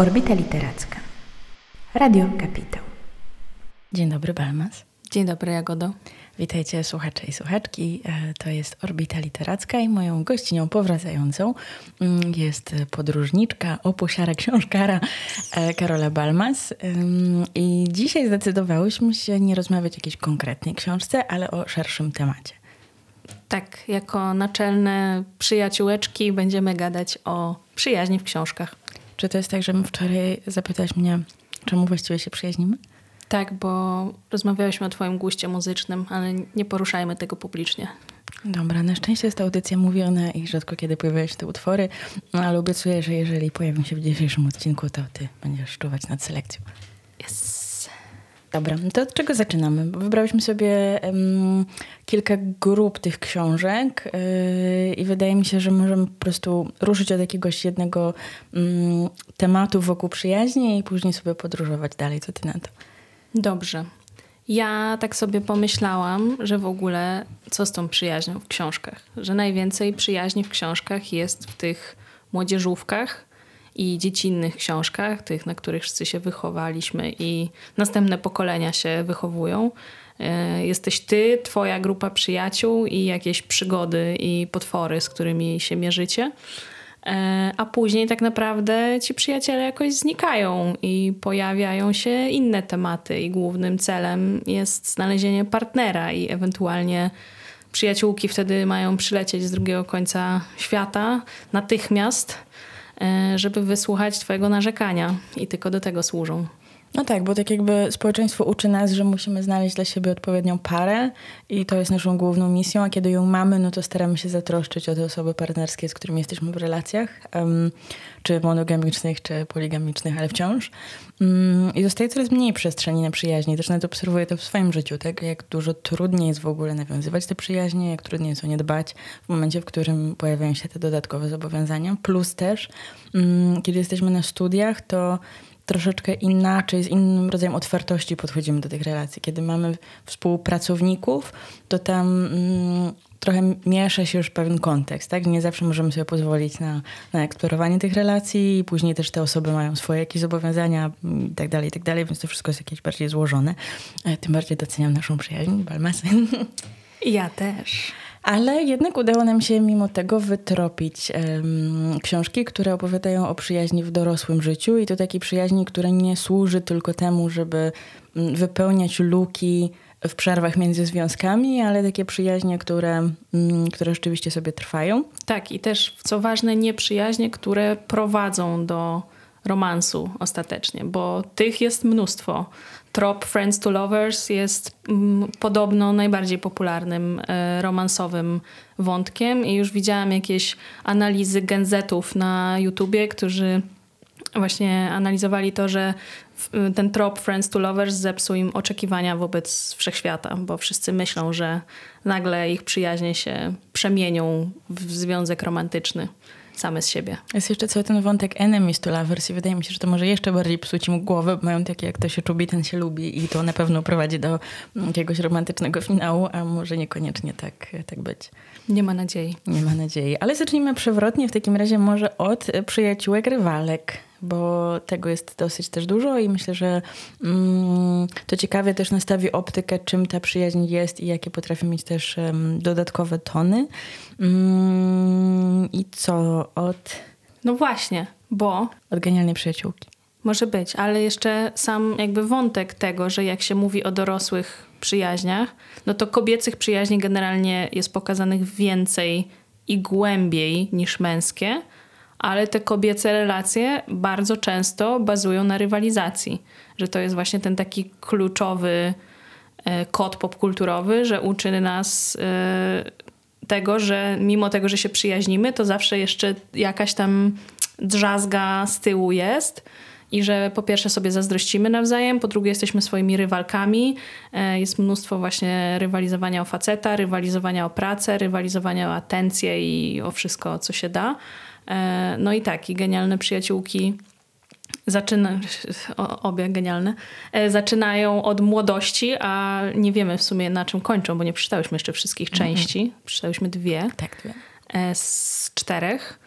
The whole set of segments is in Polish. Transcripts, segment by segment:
Orbita Literacka. Radio Kapitał. Dzień dobry, Balmas. Dzień dobry, Jagodo. Witajcie słuchacze i słuchaczki. E, to jest Orbita Literacka i moją gościnią powracającą mm, jest podróżniczka, opusiara, książkara e, Karola Balmas. I dzisiaj zdecydowałyśmy się nie rozmawiać o jakiejś konkretnej książce, ale o szerszym temacie. Tak, jako naczelne przyjaciółeczki będziemy gadać o przyjaźni w książkach. Czy to jest tak, że wczoraj zapytałaś mnie, czemu właściwie się przyjaźnimy? Tak, bo rozmawialiśmy o Twoim guście muzycznym, ale nie poruszajmy tego publicznie. Dobra, na szczęście jest to audycja mówiona i rzadko kiedy pojawiają się te utwory, no, ale obiecuję, że jeżeli pojawią się w dzisiejszym odcinku, to ty będziesz czuwać nad selekcją. Yes. Dobra, to od czego zaczynamy? Wybrałyśmy sobie um, kilka grup tych książek yy, i wydaje mi się, że możemy po prostu ruszyć od jakiegoś jednego um, tematu wokół przyjaźni i później sobie podróżować dalej. Co ty na to? Dobrze. Ja tak sobie pomyślałam, że w ogóle co z tą przyjaźnią w książkach? Że najwięcej przyjaźni w książkach jest w tych młodzieżówkach i dziecinnych książkach, tych, na których wszyscy się wychowaliśmy i następne pokolenia się wychowują. E, jesteś ty, twoja grupa przyjaciół i jakieś przygody i potwory, z którymi się mierzycie. E, a później tak naprawdę ci przyjaciele jakoś znikają i pojawiają się inne tematy, i głównym celem jest znalezienie partnera i ewentualnie przyjaciółki wtedy mają przylecieć z drugiego końca świata natychmiast, żeby wysłuchać Twojego narzekania i tylko do tego służą. No tak, bo tak jakby społeczeństwo uczy nas, że musimy znaleźć dla siebie odpowiednią parę i to jest naszą główną misją, a kiedy ją mamy, no to staramy się zatroszczyć o te osoby partnerskie, z którymi jesteśmy w relacjach, um, czy monogamicznych, czy poligamicznych, ale wciąż. Um, I zostaje coraz mniej przestrzeni na przyjaźnie. Też nawet obserwuję to w swoim życiu, tak? Jak dużo trudniej jest w ogóle nawiązywać te przyjaźnie, jak trudniej jest o nie dbać w momencie, w którym pojawiają się te dodatkowe zobowiązania. Plus też, um, kiedy jesteśmy na studiach, to troszeczkę inaczej, z innym rodzajem otwartości podchodzimy do tych relacji. Kiedy mamy współpracowników, to tam mm, trochę miesza się już pewien kontekst, tak? Nie zawsze możemy sobie pozwolić na, na eksplorowanie tych relacji i później też te osoby mają swoje jakieś zobowiązania i tak dalej, i tak dalej, więc to wszystko jest jakieś bardziej złożone. E, tym bardziej doceniam naszą przyjaźń, Balmasy. Ja też. Ale jednak udało nam się mimo tego wytropić um, książki, które opowiadają o przyjaźni w dorosłym życiu i to takiej przyjaźni, która nie służy tylko temu, żeby mm, wypełniać luki w przerwach między związkami, ale takie przyjaźnie, które, mm, które rzeczywiście sobie trwają. Tak, i też, co ważne, nie przyjaźnie, które prowadzą do romansu ostatecznie, bo tych jest mnóstwo trop Friends to Lovers jest mm, podobno najbardziej popularnym e, romansowym wątkiem i już widziałam jakieś analizy genzetów na YouTubie, którzy właśnie analizowali to, że ten trop Friends to Lovers zepsuł im oczekiwania wobec wszechświata, bo wszyscy myślą, że nagle ich przyjaźnie się przemienią w związek romantyczny same z siebie. Jest jeszcze cały ten wątek enemies to lovers i wydaje mi się, że to może jeszcze bardziej psuć im głowę, bo mają takie jak to się czubi, ten się lubi i to na pewno prowadzi do jakiegoś romantycznego finału, a może niekoniecznie tak, tak być. Nie ma nadziei. Nie ma nadziei. Ale zacznijmy przewrotnie w takim razie może od przyjaciółek rywalek bo tego jest dosyć też dużo i myślę, że mm, to ciekawie też nastawi optykę, czym ta przyjaźń jest i jakie potrafi mieć też um, dodatkowe tony. Mm, I co od. No właśnie, bo. Od genialnej przyjaciółki. Może być, ale jeszcze sam jakby wątek tego, że jak się mówi o dorosłych przyjaźniach, no to kobiecych przyjaźni generalnie jest pokazanych więcej i głębiej niż męskie ale te kobiece relacje bardzo często bazują na rywalizacji, że to jest właśnie ten taki kluczowy e, kod popkulturowy, że uczy nas e, tego, że mimo tego, że się przyjaźnimy, to zawsze jeszcze jakaś tam drzazga z tyłu jest i że po pierwsze sobie zazdrościmy nawzajem, po drugie jesteśmy swoimi rywalkami. E, jest mnóstwo właśnie rywalizowania o faceta, rywalizowania o pracę, rywalizowania o atencję i o wszystko, co się da. E, no i tak, i genialne przyjaciółki zaczyna, obie genialne, e, zaczynają od młodości, a nie wiemy w sumie na czym kończą, bo nie przeczytałyśmy jeszcze wszystkich mhm. części. Przeczytałyśmy dwie. Tak, dwie. E, z czterech.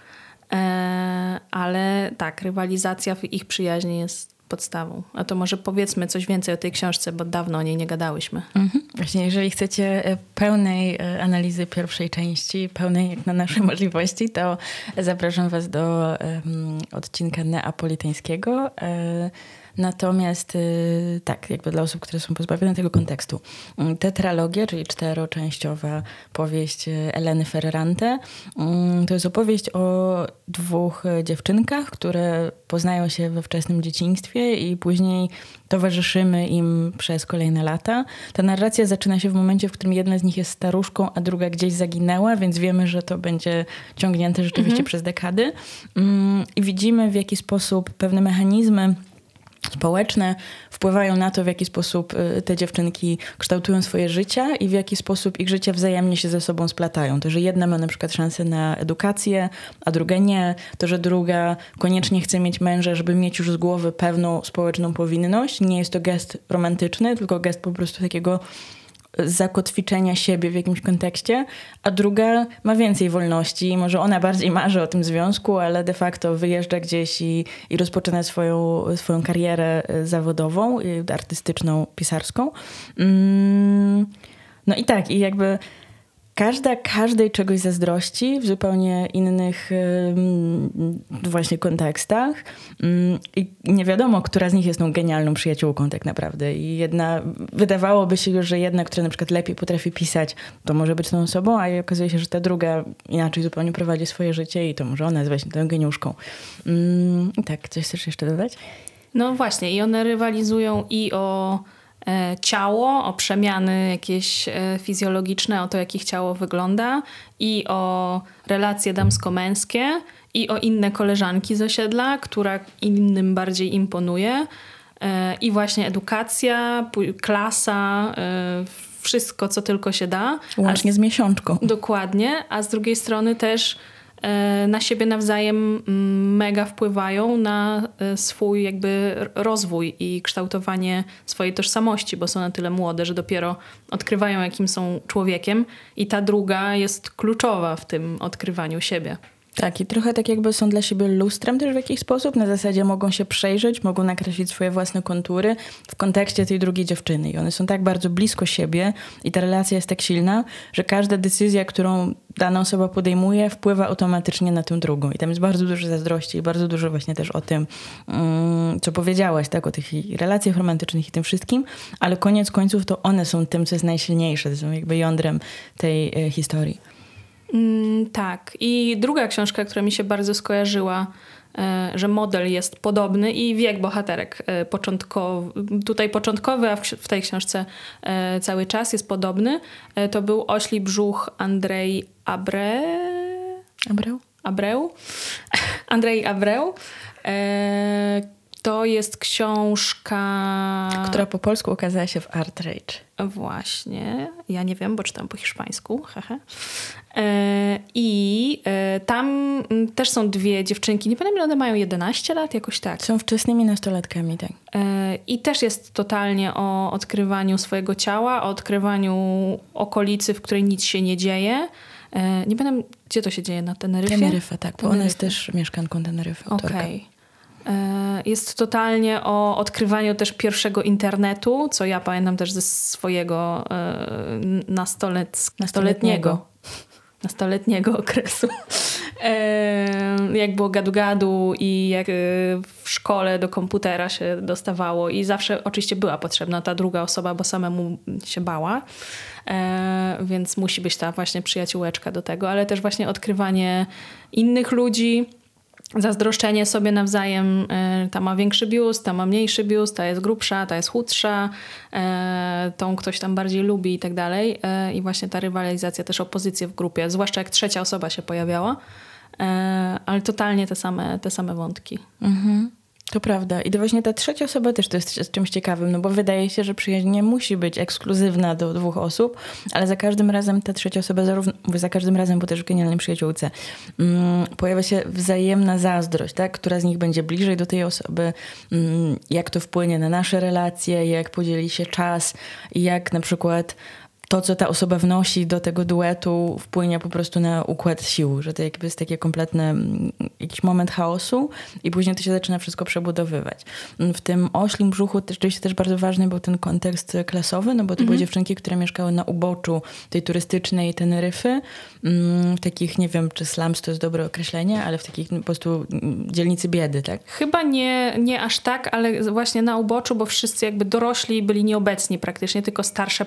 ale tak, rywalizacja w ich przyjaźni jest podstawą. A to może powiedzmy coś więcej o tej książce, bo dawno o niej nie gadałyśmy. Mhm. Właśnie, jeżeli chcecie e, pełnej e, analizy pierwszej części, pełnej jak na nasze możliwości, to zapraszam Was do um, odcinka neapolitańskiego. E, Natomiast y, tak, jakby dla osób, które są pozbawione tego kontekstu. Mm, tetralogia, czyli czteroczęściowa powieść y, Eleny Ferrante, mm, to jest opowieść o dwóch y, dziewczynkach, które poznają się we wczesnym dzieciństwie i później towarzyszymy im przez kolejne lata. Ta narracja zaczyna się w momencie, w którym jedna z nich jest staruszką, a druga gdzieś zaginęła, więc wiemy, że to będzie ciągnięte rzeczywiście mhm. przez dekady. Mm, I widzimy, w jaki sposób pewne mechanizmy społeczne wpływają na to, w jaki sposób y, te dziewczynki kształtują swoje życia i w jaki sposób ich życia wzajemnie się ze sobą splatają. To, że jedna ma na przykład szansę na edukację, a druga nie. To, że druga koniecznie chce mieć męża, żeby mieć już z głowy pewną społeczną powinność. Nie jest to gest romantyczny, tylko gest po prostu takiego zakotwiczenia siebie w jakimś kontekście, a druga ma więcej wolności. Może ona bardziej marzy o tym związku, ale de facto wyjeżdża gdzieś i, i rozpoczyna swoją, swoją karierę e, zawodową, artystyczną, pisarską. Mm, no i tak, i jakby każda każdej czegoś zazdrości w zupełnie innych właśnie kontekstach. Mm, I nie wiadomo, która z nich jest tą genialną przyjaciółką tak naprawdę. I jedna, wydawałoby się już, że jedna, która na przykład lepiej potrafi pisać, to może być tą osobą, a okazuje się, że ta druga inaczej zupełnie prowadzi swoje życie i to może ona jest właśnie tą geniuszką. Mm, tak, coś chcesz jeszcze dodać? No właśnie, i one rywalizują i o ciało, o przemiany jakieś e, fizjologiczne, o to, jak ich ciało wygląda, i o relacje damsko-męskie, i o inne koleżanki z osiedla, która innym bardziej imponuje. E, I właśnie edukacja, klasa, wszystko, co tylko się da. Łącznie z miesiączką. Dokładnie, a z drugiej strony też E, na siebie nawzajem mm, mega wpływają na e, swój jakby rozwój i kształtowanie swojej tożsamości, bo są na tyle młode, że dopiero odkrywają, jakim są człowiekiem, i ta druga jest kluczowa w tym odkrywaniu siebie. Tak, i trochę tak jakby są dla siebie lustrem też w jakiś sposób. Na zasadzie mogą się przejrzeć, mogą nakreślić swoje własne kontury w kontekście tej drugiej dziewczyny. I one są tak bardzo blisko siebie i ta relacja jest tak silna, że każda decyzja, którą dana osoba podejmuje, wpływa automatycznie na tę drugą. I tam jest bardzo dużo zazdrości i bardzo dużo właśnie też o tym, mm, co powiedziałaś, tak, o tych relacjach romantycznych i tym wszystkim, ale koniec końców to one są tym, co jest najsilniejsze, to są jakby jądrem tej e, historii. Mm, tak. I druga książka, która mi się bardzo skojarzyła, e, że model jest podobny i wiek bohaterek e, początkowy, tutaj początkowy, a w tej książce e, cały czas jest podobny, to był Ośli brzuch Andrzej Abre... Abreu? Abreu. Andrzej Abreu. To jest książka. Która po polsku ukazała się w Art Rage. Właśnie. Ja nie wiem, bo czytam po hiszpańsku. Hehe. E, I e, tam też są dwie dziewczynki. Nie pamiętam, one mają 11 lat, jakoś tak. Są wczesnymi nastolatkami, tak. E, I też jest totalnie o odkrywaniu swojego ciała, o odkrywaniu okolicy, w której nic się nie dzieje. Nie pamiętam, gdzie to się dzieje, na Teneryfie? Teneryfa, tak, bo ona jest też mieszkanką Teneryfy. Okej. Okay. E, jest totalnie o odkrywaniu też pierwszego internetu, co ja pamiętam też ze swojego e, nastolet, nastoletniego, nastoletniego okresu. E, jak było gadu-gadu i jak w szkole do komputera się dostawało i zawsze oczywiście była potrzebna ta druga osoba, bo samemu się bała. Więc musi być ta właśnie przyjaciółeczka do tego, ale też właśnie odkrywanie innych ludzi, zazdroszczenie sobie nawzajem, e, ta ma większy biust, ta ma mniejszy biust, ta jest grubsza, ta jest chudsza, e, tą ktoś tam bardziej lubi i tak dalej. E, I właśnie ta rywalizacja, też opozycje w grupie, zwłaszcza jak trzecia osoba się pojawiała, ale totalnie te same, te same wątki. Mhm. To prawda. I to właśnie ta trzecia osoba też to jest czymś ciekawym, no bo wydaje się, że przyjaźń nie musi być ekskluzywna do dwóch osób, ale za każdym razem ta trzecia osoba, zarówno, za każdym razem, bo też w genialnej przyjaciółce, mm, pojawia się wzajemna zazdrość, tak? która z nich będzie bliżej do tej osoby, mm, jak to wpłynie na nasze relacje, jak podzieli się czas, jak na przykład to, co ta osoba wnosi do tego duetu, wpłynie po prostu na układ sił, że to jakby jest taki kompletny mm, jakiś moment chaosu i później to się zaczyna wszystko przebudowywać. W tym oślim brzuchu też, rzeczywiście też bardzo ważny był ten kontekst klasowy, no bo to były mhm. dziewczynki, które mieszkały na uboczu tej turystycznej Teneryfy, mm, w takich, nie wiem, czy slums to jest dobre określenie, ale w takich po prostu mm, dzielnicy biedy, tak? Chyba nie, nie aż tak, ale właśnie na uboczu, bo wszyscy jakby dorośli byli nieobecni praktycznie, tylko starsze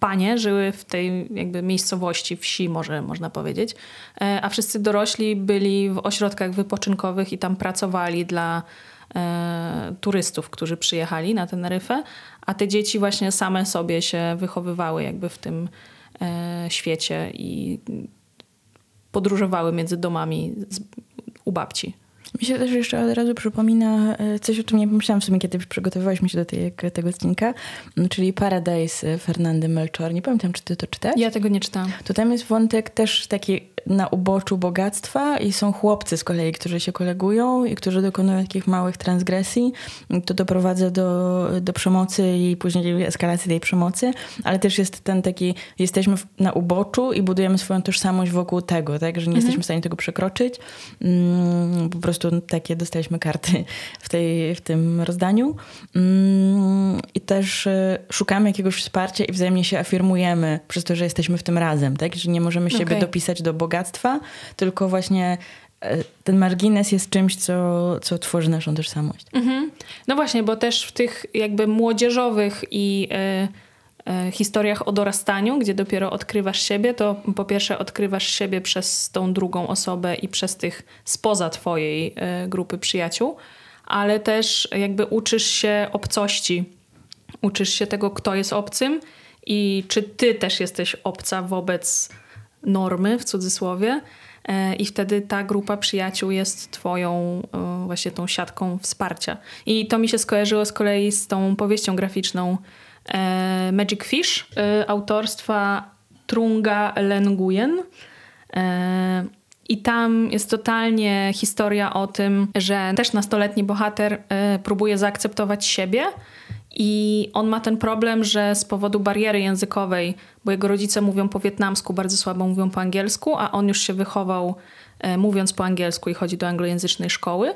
panie żyły w tej jakby miejscowości, wsi może można powiedzieć, e, a wszyscy dorośli byli w ośrodkach wypoczynkowych i tam pracowali dla e, turystów, którzy przyjechali na Teneryfę, a te dzieci właśnie same sobie się wychowywały jakby w tym e, świecie i podróżowały między domami z, u babci. Mi się też jeszcze od razu przypomina e, coś, o czym nie pomyślałam w sumie, kiedy przygotowywałyśmy się do tej, tego odcinka, czyli Paradise Fernandy Melchor. Nie pamiętam, czy ty to czytałeś? Ja tego nie czytałam. To tam jest wątek też taki na uboczu bogactwa i są chłopcy z kolei, którzy się kolegują i którzy dokonują takich małych transgresji. To doprowadza do, do przemocy i później eskalacji tej przemocy, ale też jest ten taki, jesteśmy na uboczu i budujemy swoją tożsamość wokół tego, tak, że nie mhm. jesteśmy w stanie tego przekroczyć. Mm, po prostu takie dostaliśmy karty w, tej, w tym rozdaniu. Mm, I też e, szukamy jakiegoś wsparcia i wzajemnie się afirmujemy przez to, że jesteśmy w tym razem, tak, że nie możemy siebie okay. dopisać do bogactwa bogactwa, tylko właśnie e, ten margines jest czymś, co, co tworzy naszą tożsamość. Mhm. No właśnie, bo też w tych jakby młodzieżowych i y, y, historiach o dorastaniu, gdzie dopiero odkrywasz siebie, to po pierwsze odkrywasz siebie przez tą drugą osobę i przez tych spoza twojej y, grupy przyjaciół, ale też jakby uczysz się obcości. Uczysz się tego, kto jest obcym i czy ty też jesteś obca wobec normy w cudzysłowie. E, I wtedy ta grupa przyjaciół jest twoją e, właśnie tą siatką wsparcia. I to mi się skojarzyło z kolei z tą powieścią graficzną e, Magic Fish autorstwa Trunga Lenguyen. I tam jest totalnie historia o tym, że też nastoletni bohater próbuje zaakceptować siebie i on ma ten problem, że z powodu bariery językowej, bo jego rodzice mówią po wietnamsku, bardzo słabo mówią po angielsku, a on już się wychował e, mówiąc po angielsku i chodzi do anglojęzycznej szkoły,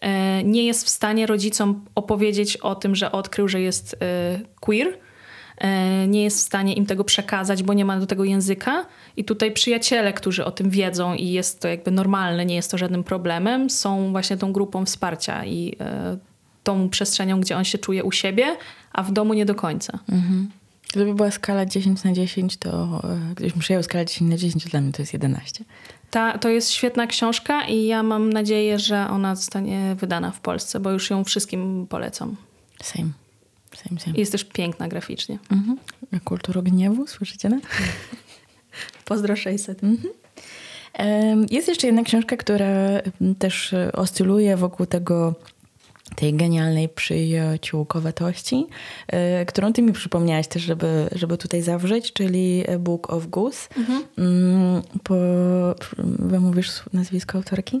e, nie jest w stanie rodzicom opowiedzieć o tym, że odkrył, że jest e, queer. Nie jest w stanie im tego przekazać, bo nie ma do tego języka. I tutaj przyjaciele, którzy o tym wiedzą i jest to jakby normalne, nie jest to żadnym problemem, są właśnie tą grupą wsparcia i tą przestrzenią, gdzie on się czuje u siebie, a w domu nie do końca. Mhm. Gdyby była skala 10 na 10, to e, gdybyśmy przyjęły skalę 10 na 10, to dla mnie to jest 11. Ta, to jest świetna książka i ja mam nadzieję, że ona zostanie wydana w Polsce, bo już ją wszystkim polecam. Same. Same, same. Jest też piękna graficznie. Mhm. Kultura gniewu, słyszycie? No? Pozdro 600. Mhm. Jest jeszcze jedna książka, która też oscyluje wokół tego tej genialnej przyjaciółkowatości, y, którą ty mi przypomniałaś też, żeby, żeby tutaj zawrzeć, czyli Book of Goose. Mhm. Mm, po, wymówisz nazwisko autorki?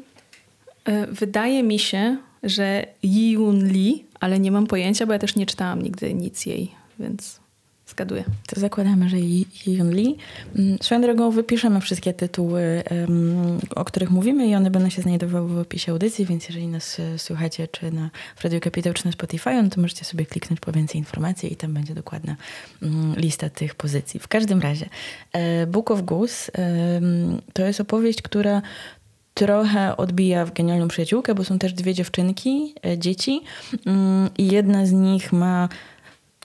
Y, wydaje mi się, że Yun Lee, ale nie mam pojęcia, bo ja też nie czytałam nigdy nic jej, więc Zgaduję. To zakładamy, że Yun Lee. Mm, swoją drogą wypiszemy wszystkie tytuły, o których mówimy i one będą się znajdowały w opisie audycji, więc jeżeli nas e, słuchacie czy na Radio Capital, czy na Spotify, no to możecie sobie kliknąć po więcej informacji i tam będzie dokładna um, lista tych pozycji. W każdym razie e, Book of Goose to jest opowieść, która trochę odbija w genialną przyjaciółkę, bo są też dwie dziewczynki, e, dzieci mm, i jedna z nich ma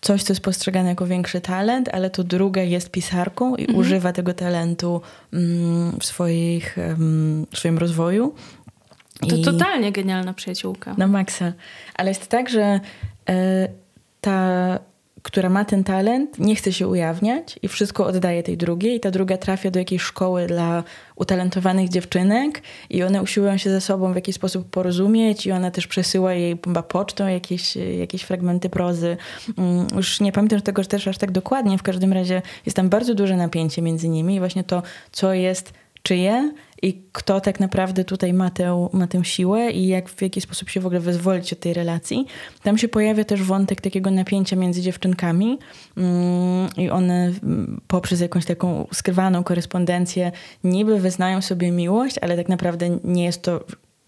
coś, co jest postrzegane jako większy talent, ale to druga jest pisarką i mhm. używa tego talentu mm, w, swoich, w swoim rozwoju. To I... totalnie genialna przyjaciółka. Na maksa. Ale jest tak, że e, ta która ma ten talent, nie chce się ujawniać i wszystko oddaje tej drugiej. I ta druga trafia do jakiejś szkoły dla utalentowanych dziewczynek i one usiłują się ze sobą w jakiś sposób porozumieć i ona też przesyła jej chyba pocztą jakieś, jakieś fragmenty prozy. Mm, już nie pamiętam tego też aż tak dokładnie. W każdym razie jest tam bardzo duże napięcie między nimi i właśnie to, co jest czyje i kto tak naprawdę tutaj ma tę, ma tę siłę i jak w jaki sposób się w ogóle wyzwolić od tej relacji. Tam się pojawia też wątek takiego napięcia między dziewczynkami mm, i one mm, poprzez jakąś taką skrywaną korespondencję niby wyznają sobie miłość, ale tak naprawdę nie jest to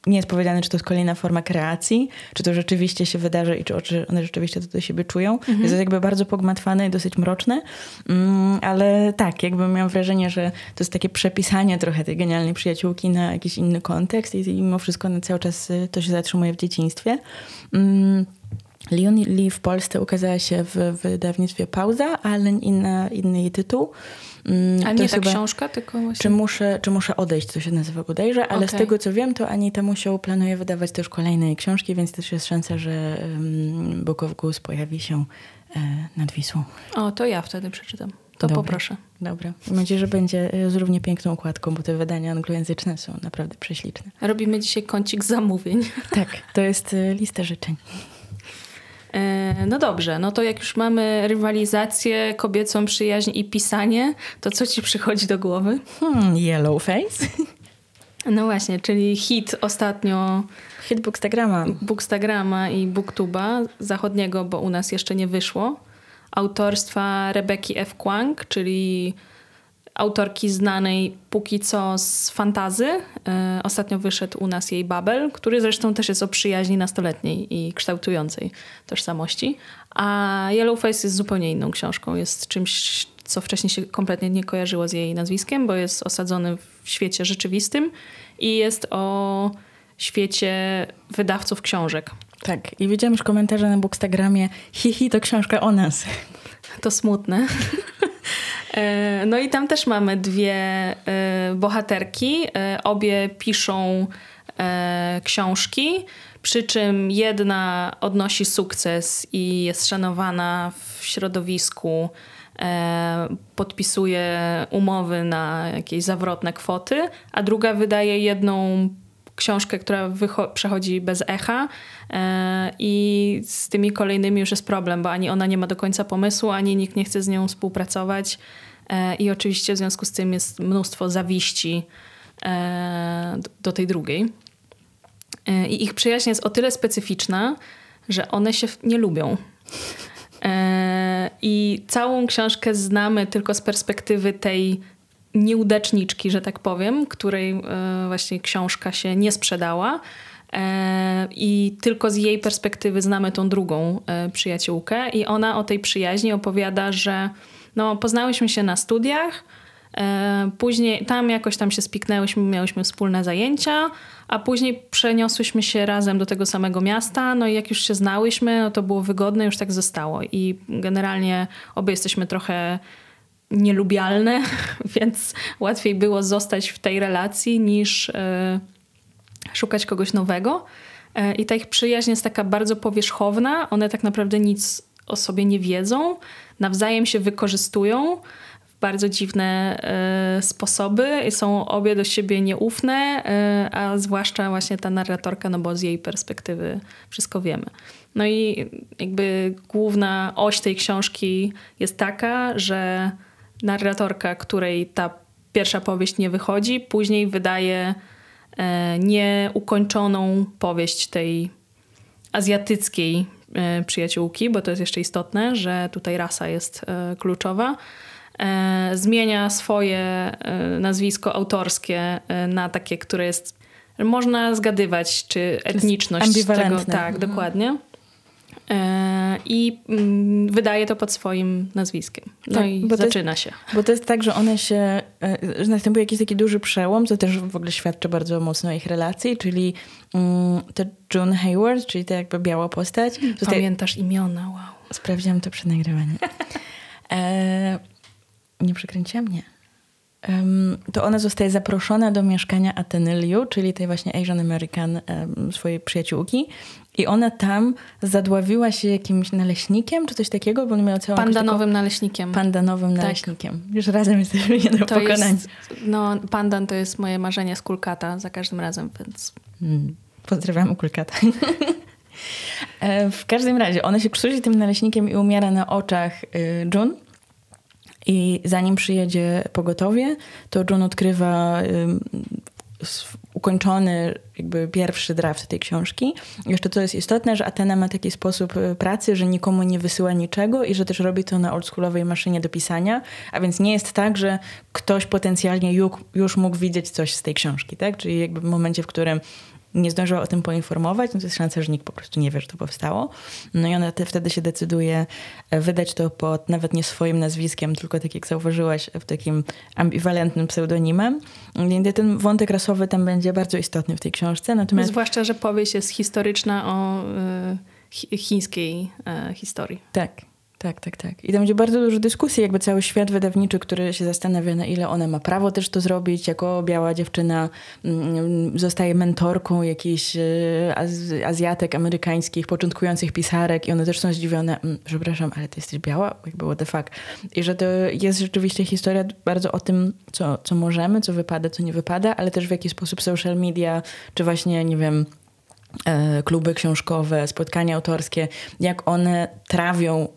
nie jest powiedziane, czy to jest kolejna forma kreacji, czy to rzeczywiście się wydarzy i czy, czy one rzeczywiście to do siebie czują. Mhm. Jest to jakby bardzo pogmatwane i dosyć mroczne, mm, ale tak, jakby miałam wrażenie, że to jest takie przepisanie trochę tej genialnej przyjaciółki na jakiś inny kontekst i, i mimo wszystko na cały czas y, to się zatrzymuje w dzieciństwie. Mm. Leon Lee w Polsce ukazała się w wydawnictwie Pauza, ale inna, inny jej tytuł. Mm, A nie ta książka, tylko właśnie... Czy muszę, czy muszę odejść, to się nazywa bodajże, ale okay. z tego co wiem, to Anita Musiał planuje wydawać też kolejne książki, więc też jest szansa, że um, Book of Goose pojawi się e, nad Wisłą. O, to ja wtedy przeczytam. To dobra, poproszę. Dobra. Mam nadzieję, że będzie e, z równie piękną układką, bo te wydania anglojęzyczne są naprawdę prześliczne. Robimy dzisiaj kącik zamówień. Tak, to jest e, lista życzeń. E, no dobrze, no to jak już mamy rywalizację, kobiecą przyjaźń i pisanie, to co ci przychodzi do głowy? Hmm, yellow face. No właśnie, czyli hit ostatnio. Hit Bookstagrama. Bookstagrama i Booktuba zachodniego, bo u nas jeszcze nie wyszło. Autorstwa Rebeki F. Kwang, czyli autorki znanej póki co z fantazy. E, ostatnio wyszedł u nas jej Babel, który zresztą też jest o przyjaźni nastoletniej i kształtującej tożsamości. A Yellowface jest zupełnie inną książką. Jest czymś, co wcześniej się kompletnie nie kojarzyło z jej nazwiskiem, bo jest osadzony w świecie rzeczywistym i jest o świecie wydawców książek. Tak, i widziałam już komentarze na Bookstagramie, hihi, to książka o nas. To smutne. E, no i tam też mamy dwie e, bohaterki. E, obie piszą książki, przy czym jedna odnosi sukces i jest szanowana w środowisku, podpisuje umowy na jakieś zawrotne kwoty, a druga wydaje jedną książkę, która przechodzi bez echa e, i z tymi kolejnymi już jest problem, bo ani ona nie ma do końca pomysłu, ani nikt nie chce z nią współpracować e, i oczywiście w związku z tym jest mnóstwo zawiści e, do tej drugiej. I ich przyjaźń jest o tyle specyficzna, że one się nie lubią. I całą książkę znamy tylko z perspektywy tej nieudaczniczki, że tak powiem, której e, właśnie książka się nie sprzedała. E, I tylko z jej perspektywy znamy tą drugą e, przyjaciółkę, i ona o tej przyjaźni opowiada, że no, poznałyśmy się na studiach, później tam jakoś tam się spiknęłyśmy, miałyśmy wspólne zajęcia, a później przeniosłyśmy się razem do tego samego miasta. No i jak już się znałyśmy, no to było wygodne, już tak zostało. I generalnie obie jesteśmy trochę nielubialne, więc łatwiej było zostać w tej relacji niż e, szukać kogoś nowego. E, I ta ich przyjaźń jest taka bardzo powierzchowna. One tak naprawdę nic o sobie nie wiedzą, nawzajem się wykorzystują w bardzo dziwne e, sposoby są obie do siebie nieufne, a zwłaszcza właśnie ta narratorka, no bo z jej perspektywy wszystko wiemy. No i jakby główna oś tej książki jest taka, że narratorka, której ta pierwsza powieść nie wychodzi, później wydaje e, nieukończoną powieść tej azjatyckiej e, przyjaciółki, bo to jest jeszcze istotne, że tutaj rasa jest e, kluczowa. Zmienia swoje nazwisko autorskie na takie, które jest można zgadywać, czy etniczność tego. Tak, mhm. dokładnie. E, i mm, wydaje to pod swoim nazwiskiem. No tak, i zaczyna jest, się. Bo to jest tak, że one się, e, że następuje jakiś taki duży przełom, co też w ogóle świadczy bardzo mocno o ich relacji, czyli um, to June Hayward, czyli ta jakby biała postać. Pamiętasz tutaj, imiona, wow. Sprawdziłam to przed nagrywaniem. e, nie przekręciłam? Nie to ona zostaje zaproszona do mieszkania Atenyliu, czyli tej właśnie Asian American swojej przyjaciółki. I ona tam zadławiła się jakimś naleśnikiem, czy coś takiego, bo on miał całą... Pandanowym naleśnikiem. Pandanowym tak. naleśnikiem. Już razem jesteśmy nie do to pokonania. Jest, no, pandan to jest moje marzenie z kulkata za każdym razem, więc... Hmm. Pozdrawiam kulkata. E, w każdym razie, ona się krztusi tym naleśnikiem i umiera na oczach y, June. I zanim przyjedzie pogotowie, to John odkrywa ukończony jakby pierwszy draft tej książki. Jeszcze to jest istotne, że Atena ma taki sposób y, pracy, że nikomu nie wysyła niczego i że też robi to na oldschoolowej maszynie do pisania, a więc nie jest tak, że ktoś potencjalnie już mógł widzieć coś z tej książki, tak? Czyli jakby w momencie, w którym nie zdążyła o tym poinformować, no to jest szansa, że nikt po prostu nie wie, że to powstało. No i ona te, wtedy się decyduje e, wydać to pod nawet nie swoim nazwiskiem, tylko tak jak zauważyłaś, w takim ambiwalentnym pseudonimem. Więc ten wątek rasowy tam będzie bardzo istotny w tej książce. Natomiast... Zwłaszcza, że powieść jest historyczna o y, chińskiej y, historii. Tak. Tak, tak, tak. I tam będzie bardzo dużo dyskusji, jakby cały świat wydawniczy, który się zastanawia, na ile ona ma prawo też to zrobić, jako biała dziewczyna mm, zostaje mentorką jakichś e, az Azjatek amerykańskich, początkujących pisarek i one też są zdziwione, mm, przepraszam, ale ty jesteś biała? Jakby what the fuck. I że to jest rzeczywiście historia bardzo o tym, co, co możemy, co wypada, co nie wypada, ale też w jaki sposób social media, czy właśnie, nie wiem, e, kluby książkowe, spotkania autorskie, jak one trawią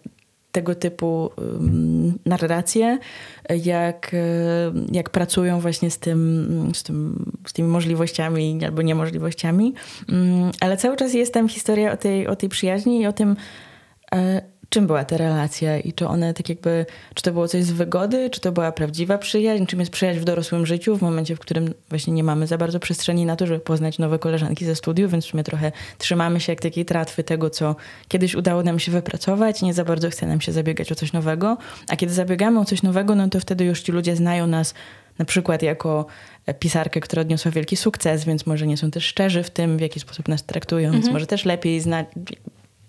tego typu narracje, jak, jak pracują właśnie z, tym, z, tym, z tymi możliwościami albo niemożliwościami. Ale cały czas jest tam historia o tej, o tej przyjaźni i o tym, e, czym była ta relacja i czy one tak jakby, czy to było coś z wygody, czy to była prawdziwa przyjaźń, czym jest przyjaźń w dorosłym życiu, w momencie, w którym właśnie nie mamy za bardzo przestrzeni na to, żeby poznać nowe koleżanki ze studiów, więc w sumie trochę trzymamy się jak takiej tratwy tego, co kiedyś udało nam się wypracować, nie za bardzo chce nam się zabiegać o coś nowego, a kiedy zabiegamy o coś nowego, no to wtedy już ci ludzie znają nas na przykład jako pisarkę, która odniosła wielki sukces, więc może nie są też szczerzy w tym, w jaki sposób nas traktują, mhm. więc może też lepiej znać,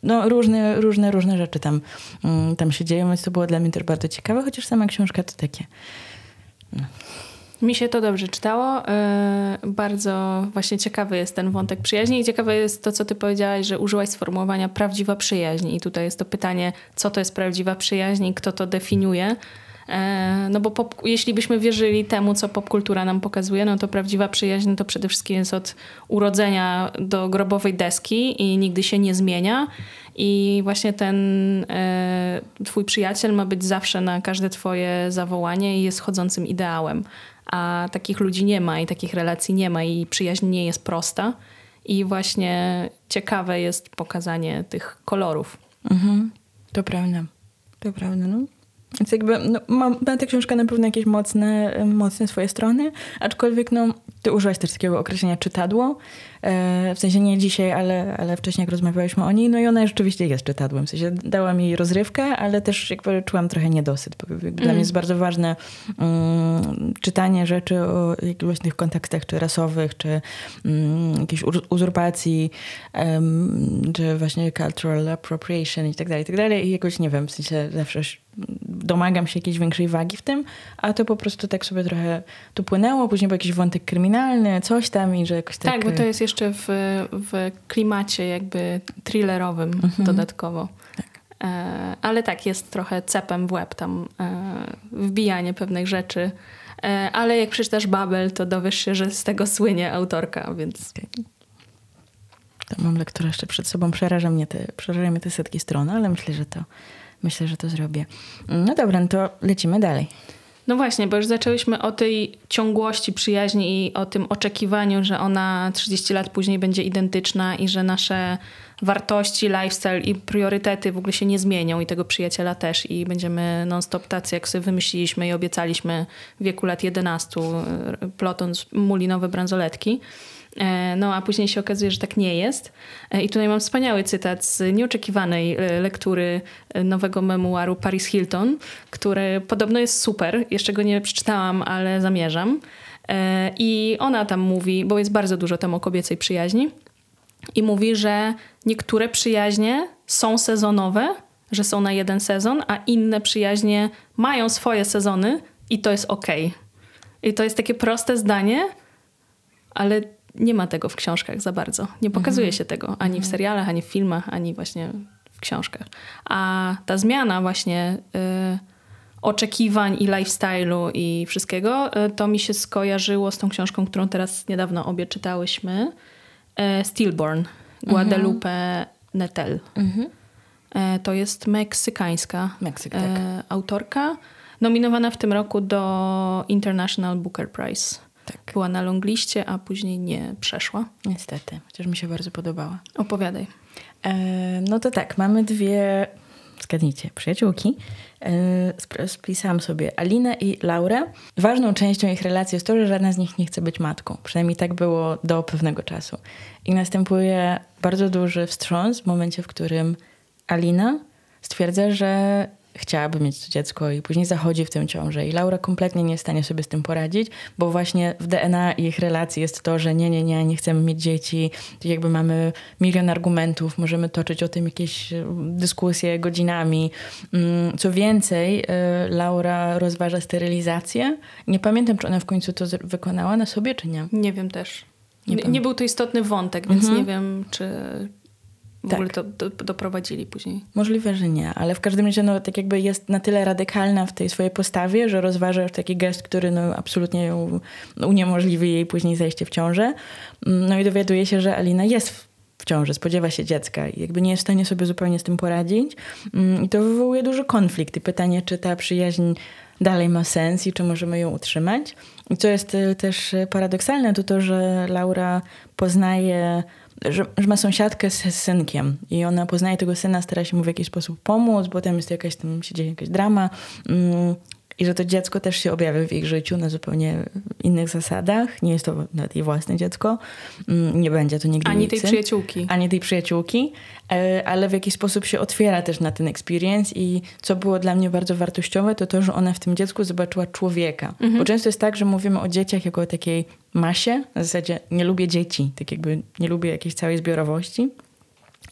no, różne, różne, różne rzeczy tam, mm, tam się dzieją, więc to było dla mnie też bardzo ciekawe, chociaż sama książka to takie... No. Mi się to dobrze czytało. Yy, bardzo właśnie ciekawy jest ten wątek przyjaźni i ciekawe jest to, co ty powiedziałaś, że użyłaś sformułowania prawdziwa przyjaźń. I tutaj jest to pytanie, co to jest prawdziwa przyjaźń i kto to definiuje. E, no bo pop, jeśli byśmy wierzyli temu, co popkultura nam pokazuje, no to prawdziwa przyjaźń to przede wszystkim jest od urodzenia do grobowej deski i nigdy się nie zmienia. I właśnie ten e, twój przyjaciel ma być zawsze na każde twoje zawołanie i jest chodzącym ideałem. A takich ludzi nie ma i takich relacji nie ma i przyjaźń nie jest prosta. I właśnie ciekawe jest pokazanie tych kolorów. Mhm. To prawda. To prawda, no. Więc jakby no, ma, ma ta książka na pewno jakieś mocne, mocne swoje strony, aczkolwiek no, ty użyłaś też takiego określenia czytadło. E, w sensie nie dzisiaj, ale, ale wcześniej jak rozmawialiśmy o niej, no i ona rzeczywiście jest czytadłem. W sensie dałam jej rozrywkę, ale też jakby czułam trochę niedosyt. Bo mm. Dla mnie jest bardzo ważne um, czytanie rzeczy o jakichś właśnie kontekstach, czy rasowych, czy um, jakiejś uzurpacji, um, czy właśnie cultural appropriation i tak dalej, i tak dalej. I jakoś, nie wiem, w sensie zawsze domagam się jakiejś większej wagi w tym, a to po prostu tak sobie trochę tu płynęło, później był jakiś wątek kryminalny, coś tam i że jakoś tak... Tak, bo to jest jeszcze w, w klimacie jakby thrillerowym mhm. dodatkowo. Tak. E, ale tak, jest trochę cepem w łeb tam e, wbijanie pewnych rzeczy. E, ale jak przeczytasz Babel, to dowiesz się, że z tego słynie autorka, więc... To mam lekturę jeszcze przed sobą, przeraża mnie te, przeraża mnie te setki stron, ale myślę, że to myślę, że to zrobię. No dobra, no to lecimy dalej. No właśnie, bo już zaczęłyśmy o tej ciągłości przyjaźni i o tym oczekiwaniu, że ona 30 lat później będzie identyczna i że nasze wartości, lifestyle i priorytety w ogóle się nie zmienią i tego przyjaciela też i będziemy non-stop tacy, jak sobie wymyśliliśmy i obiecaliśmy w wieku lat 11 plotąc mulinowe bransoletki. E, no a później się okazuje, że tak nie jest. E, I tutaj mam wspaniały cytat z nieoczekiwanej e, lektury nowego memuaru Paris Hilton, który podobno jest super. Jeszcze go nie przeczytałam, ale zamierzam. I ona tam mówi, bo jest bardzo dużo tam o kobiecej przyjaźni, i mówi, że niektóre przyjaźnie są sezonowe, że są na jeden sezon, a inne przyjaźnie mają swoje sezony i to jest ok. I to jest takie proste zdanie, ale nie ma tego w książkach za bardzo. Nie pokazuje mhm. się tego ani w mhm. serialach, ani w filmach, ani właśnie w książkach. A ta zmiana właśnie y, oczekiwań i lifestyle'u i wszystkiego, y, to mi się skojarzyło z tą książką, którą teraz niedawno obie czytałyśmy. Y, Stillborn, Guadalupe mhm. Nettel. Mhm. Y, to jest meksykańska Meksyk, tak. Y, autorka, nominowana w tym roku do International Booker Prize. Tak. Była na longliście, a później nie przeszła. Niestety, chociaż mi się bardzo podobała. Opowiadaj. E, no to tak, mamy dwie, zgadnijcie, przyjaciółki. E, spisałam sobie Alinę i Laurę. Ważną częścią ich relacji jest to, że żadna z nich nie chce być matką. Przynajmniej tak było do pewnego czasu. I następuje bardzo duży wstrząs w momencie, w którym Alina stwierdza, że chciałaby mieć to dziecko i później zachodzi w tym ciążę. I Laura kompletnie nie jest w stanie sobie z tym poradzić, bo właśnie w DNA ich relacji jest to, że nie, nie, nie, nie chcemy mieć dzieci. Jakby mamy milion argumentów, możemy toczyć o tym jakieś e, dyskusje godzinami. Mm, co więcej, e, Laura rozważa sterylizację. Nie pamiętam, czy ona w końcu to wykonała na sobie, czy nie. Nie wiem też. Nie, nie był to istotny wątek, więc mhm. nie wiem, czy, w tak. ogóle to do, doprowadzili później. Możliwe, że nie, ale w każdym razie no, tak jakby jest na tyle radykalna w tej swojej postawie, że rozważa już taki gest, który no, absolutnie ją uniemożliwi jej później zajście w ciążę. Mm, no i dowiaduje się, że Alina jest w ciąży, spodziewa się dziecka i jakby nie jest w stanie sobie zupełnie z tym poradzić. Mm, I to wywołuje duży konflikt i pytanie, czy ta przyjaźń dalej ma sens i czy możemy ją utrzymać. I co jest y, też paradoksalne, to to, że Laura poznaje że, że, ma sąsiadkę z, z, synkiem i ona poznaje tego syna, stara się mu w jakiś sposób pomóc, potem jest jakaś tam, się dzieje jakaś drama mm, i że to dziecko też się objawia w ich życiu na zupełnie innych zasadach. Nie jest to nawet jej własne dziecko. Mm, nie będzie to nigdy Ani tej przyjaciółki. Ani tej przyjaciółki, e, ale w jakiś sposób się otwiera też na ten experience i co było dla mnie bardzo wartościowe, to to, że ona w tym dziecku zobaczyła człowieka. Mhm. Bo często jest tak, że mówimy o dzieciach jako o takiej masie, na zasadzie nie lubię dzieci, tak jakby nie lubię jakiejś całej zbiorowości.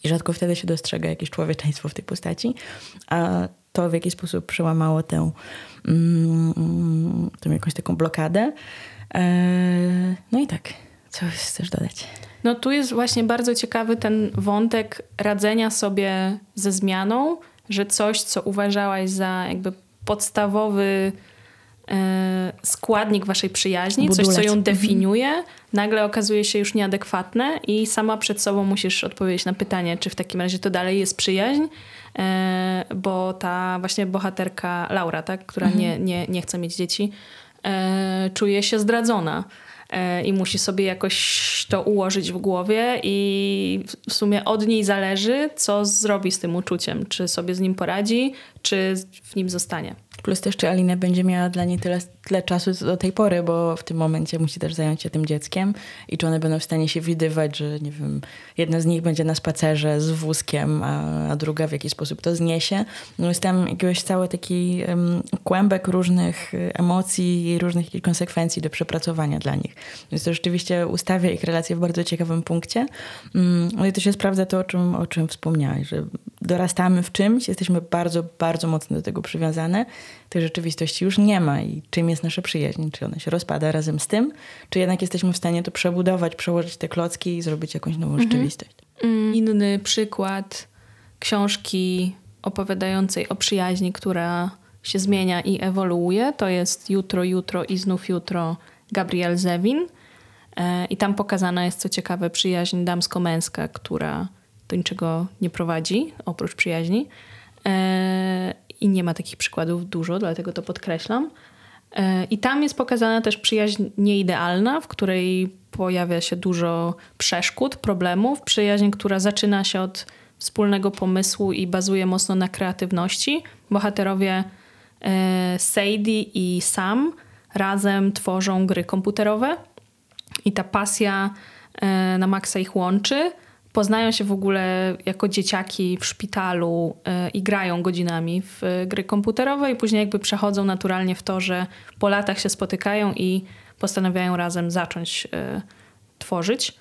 I rzadko wtedy się dostrzega jakieś człowieczeństwo w tej postaci. A to w jakiś sposób przełamało tę, mm, tę jakąś taką blokadę. E, no i tak, co chcesz dodać? No tu jest właśnie bardzo ciekawy ten wątek radzenia sobie ze zmianą, że coś, co uważałaś za jakby podstawowy składnik waszej przyjaźni, Budulec. coś, co ją mhm. definiuje, nagle okazuje się już nieadekwatne i sama przed sobą musisz odpowiedzieć na pytanie, czy w takim razie to dalej jest przyjaźń, E, bo ta właśnie bohaterka Laura, tak, która mhm. nie, nie, nie chce mieć dzieci, e, czuje się zdradzona e, i musi sobie jakoś to ułożyć w głowie i w sumie od niej zależy, co zrobi z tym uczuciem, czy sobie z nim poradzi, czy w nim zostanie. Plus czy Alina będzie miała dla niej tyle, tyle czasu do tej pory, bo w tym momencie musi też zająć się tym dzieckiem i czy one będą w stanie się widywać, że nie wiem, jedna z nich będzie na spacerze z wózkiem, a, a druga w jakiś sposób to zniesie. No jest tam jakiś cały taki um, kłębek różnych y, emocji i różnych konsekwencji do przepracowania dla nich. Więc to rzeczywiście ustawia ich relacje w bardzo ciekawym punkcie. Um, no i to się sprawdza to, o czym, o czym wspomniałaś, że dorastamy w czymś, jesteśmy bardzo, bardzo mocno do tego przywiązane tej rzeczywistości już nie ma i czym jest nasza przyjaźń? Czy ona się rozpada razem z tym, czy jednak jesteśmy w stanie to przebudować, przełożyć te klocki i zrobić jakąś nową mhm. rzeczywistość? Mm. Inny przykład książki opowiadającej o przyjaźni, która się zmienia i ewoluuje, to jest Jutro, Jutro i znów Jutro Gabriel Zewin. E, I tam pokazana jest, co ciekawe, przyjaźń damsko-męska, która do niczego nie prowadzi, oprócz przyjaźni. I nie ma takich przykładów dużo, dlatego to podkreślam. E, I tam jest pokazana też przyjaźń nieidealna, w której pojawia się dużo przeszkód, problemów. Przyjaźń, która zaczyna się od wspólnego pomysłu i bazuje mocno na kreatywności. Bohaterowie e, Sadie i Sam razem tworzą gry komputerowe i ta pasja e, na maksa ich łączy poznają się w ogóle jako dzieciaki w szpitalu y, i grają godzinami w y, gry komputerowe i później jakby przechodzą naturalnie w to, że po latach się spotykają i postanawiają razem zacząć y, tworzyć.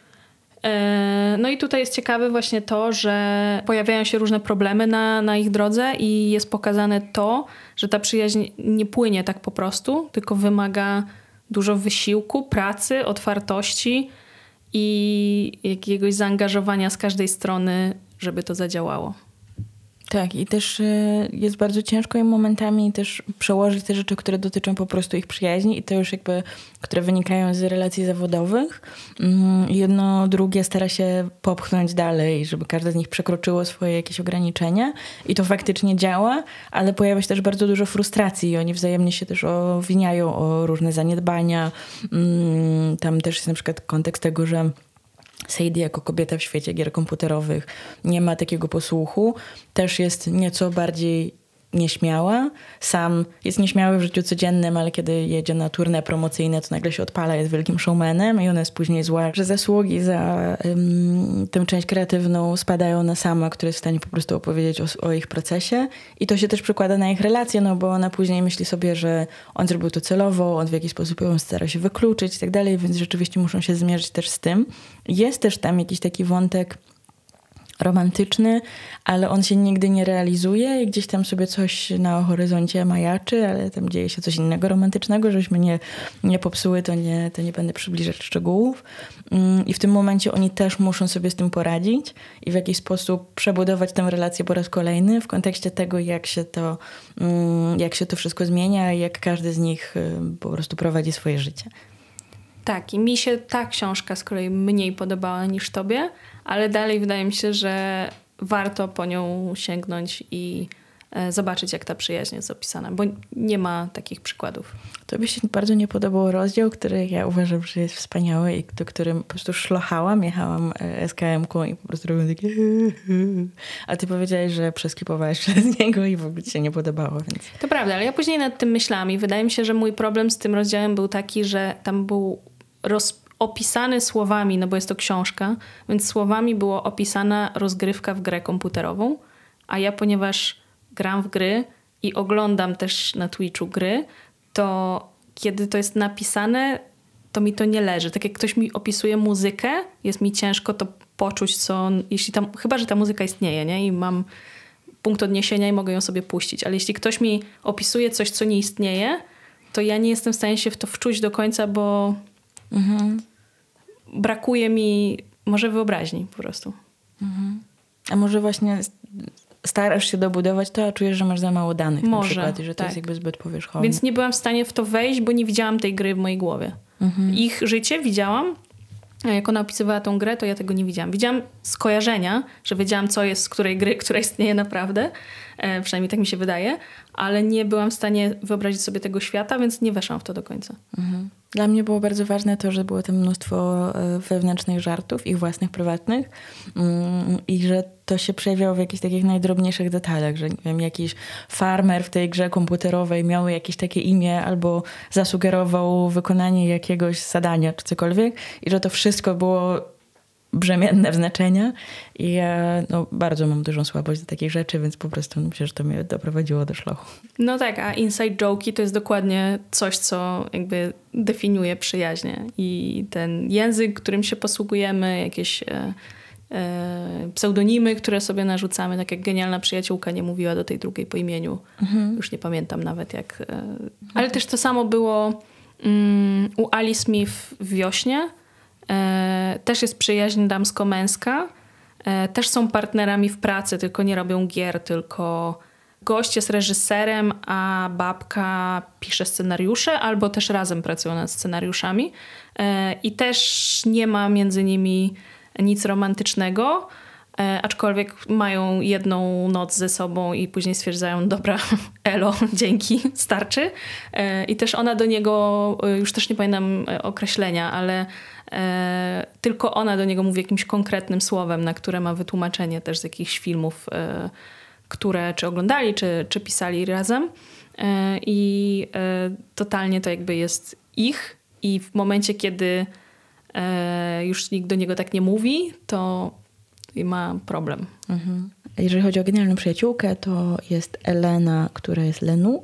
No i tutaj jest ciekawe właśnie to, że pojawiają się różne problemy na, na ich drodze i jest pokazane to, że ta przyjaźń nie płynie tak po prostu, tylko wymaga dużo wysiłku, pracy, otwartości, i jakiegoś zaangażowania z każdej strony, żeby to zadziałało. Tak, i też y, jest bardzo ciężko im momentami też przełożyć te rzeczy, które dotyczą po prostu ich przyjaźni i to już jakby, które wynikają z relacji zawodowych. Mm, jedno drugie stara się popchnąć dalej, żeby każde z nich przekroczyło swoje jakieś ograniczenia i to faktycznie działa, ale pojawia się też bardzo dużo frustracji i oni wzajemnie się też owiniają o różne zaniedbania. Mm, tam też jest na przykład kontekst tego, że Sadie jako kobieta w świecie gier komputerowych nie ma takiego posłuchu. Też jest nieco bardziej nieśmiała. Sam jest nieśmiały w życiu codziennym, ale kiedy jedzie na turne promocyjne, to nagle się odpala, jest wielkim showmanem i ona jest później zła, że zasługi za um, tę część kreatywną spadają na sama, która jest w stanie po prostu opowiedzieć o, o, ich procesie. I to się też przekłada na ich relacje, no bo ona później myśli sobie, że on zrobił to celowo, on w jakiś sposób ją stara się wykluczyć i tak dalej, więc rzeczywiście muszą się zmierzyć też z tym. Jest też tam jakiś taki wątek romantyczny, ale on się nigdy nie realizuje i gdzieś tam sobie coś na horyzoncie majaczy, ale tam dzieje się coś innego romantycznego, żebyśmy nie, nie popsuły, to nie, to nie będę przybliżać szczegółów. Mm, I w tym momencie oni też muszą sobie z tym poradzić i w jakiś sposób przebudować tę relację po raz kolejny w kontekście tego, jak się to, mm, jak się to wszystko zmienia i jak każdy z nich y, po prostu prowadzi swoje życie. Tak, i mi się ta książka z kolei mniej podobała niż tobie, ale dalej wydaje mi się, że warto po nią sięgnąć i e, zobaczyć, jak ta przyjaźń jest opisana, bo nie ma takich przykładów. To by się bardzo nie podobał rozdział, który ja uważam, że jest wspaniały i do którym po prostu szlochałam, jechałam e, SKM-ką i po prostu robiłam takie a ty powiedziałeś, że przeskipowałeś przez niego i w ogóle ci się nie podobało, więc... To prawda, ale ja później nad tym myślałam i wydaje mi się, że mój problem z tym rozdziałem był taki, że tam był roz, opisany słowami, no bo jest to książka, więc słowami było opisana rozgrywka w grę komputerową, a ja ponieważ gram w gry i oglądam też na Twitchu gry, to kiedy to jest napisane, to mi to nie leży. Tak jak ktoś mi opisuje muzykę, jest mi ciężko to poczuć, co jeśli tam, chyba, że ta muzyka istnieje, nie? I mam punkt odniesienia i mogę ją sobie puścić, ale jeśli ktoś mi opisuje coś, co nie istnieje, to ja nie jestem w stanie się w to wczuć do końca, bo mhm brakuje mi może wyobraźni po prostu. Mhm. A może właśnie starasz się dobudować to, a czujesz, że masz za mało danych może, na przykład i że to tak. jest jakby zbyt powierzchowne. Więc nie byłam w stanie w to wejść, bo nie widziałam tej gry w mojej głowie. Mhm. Ich życie widziałam, a jak ona opisywała tą grę, to ja tego nie widziałam. Widziałam skojarzenia, że wiedziałam, co jest z której gry, która istnieje naprawdę. E, przynajmniej tak mi się wydaje. Ale nie byłam w stanie wyobrazić sobie tego świata, więc nie weszłam w to do końca. Mhm. Dla mnie było bardzo ważne to, że było tam mnóstwo e, wewnętrznych żartów, ich własnych, prywatnych mm, i że to się przejawiało w jakichś takich najdrobniejszych detalach, że nie wiem, jakiś farmer w tej grze komputerowej miał jakieś takie imię albo zasugerował wykonanie jakiegoś zadania czy cokolwiek i że to wszystko było brzemienne znaczenia i ja no, bardzo mam dużą słabość do takich rzeczy, więc po prostu myślę, że to mnie doprowadziło do szlochu. No tak, a inside joke'i to jest dokładnie coś, co jakby definiuje przyjaźnie i ten język, którym się posługujemy, jakieś e, e, pseudonimy, które sobie narzucamy, tak jak genialna przyjaciółka nie mówiła do tej drugiej po imieniu. Mhm. Już nie pamiętam nawet jak. E, ale też to samo było mm, u Ali Smith w Wiośnie, E, też jest przyjaźń damsko-męska. E, też są partnerami w pracy, tylko nie robią gier, tylko gość jest reżyserem, a babka pisze scenariusze, albo też razem pracują nad scenariuszami. E, I też nie ma między nimi nic romantycznego. Aczkolwiek mają jedną noc ze sobą i później stwierdzają, dobra, elo, dzięki, starczy. I też ona do niego, już też nie pamiętam określenia, ale E, tylko ona do niego mówi jakimś konkretnym słowem, na które ma wytłumaczenie też z jakichś filmów, e, które czy oglądali, czy, czy pisali razem. E, I totalnie to jakby jest ich, i w momencie, kiedy już nikt do niego tak nie mówi, to ma problem. Mhm. Jeżeli chodzi o genialną przyjaciółkę, to jest Elena, która jest Lenu.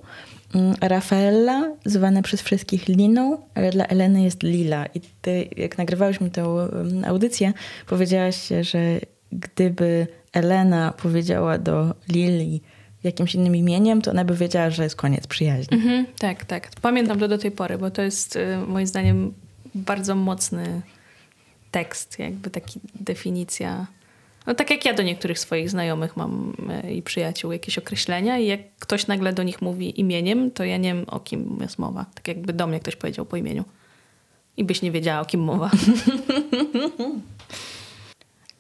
Mm, Rafaela, zwana przez wszystkich Liną, ale dla Eleny jest Lila. I ty, jak nagrywałyśmy tę mm, audycję, powiedziałaś, że gdyby Elena powiedziała do Lili jakimś innym imieniem, to ona by wiedziała, że jest koniec przyjaźni. Mhm, tak, tak. Pamiętam to do tej pory, bo to jest y, moim zdaniem bardzo mocny tekst, jakby taki definicja No tak jak ja do niektórych swoich znajomych mam e, i przyjaciół jakieś określenia i jak ktoś nagle do nich mówi imieniem, to ja nie wiem o kim jest mowa. Tak jakby do mnie ktoś powiedział po imieniu. I byś nie wiedziała o kim mowa.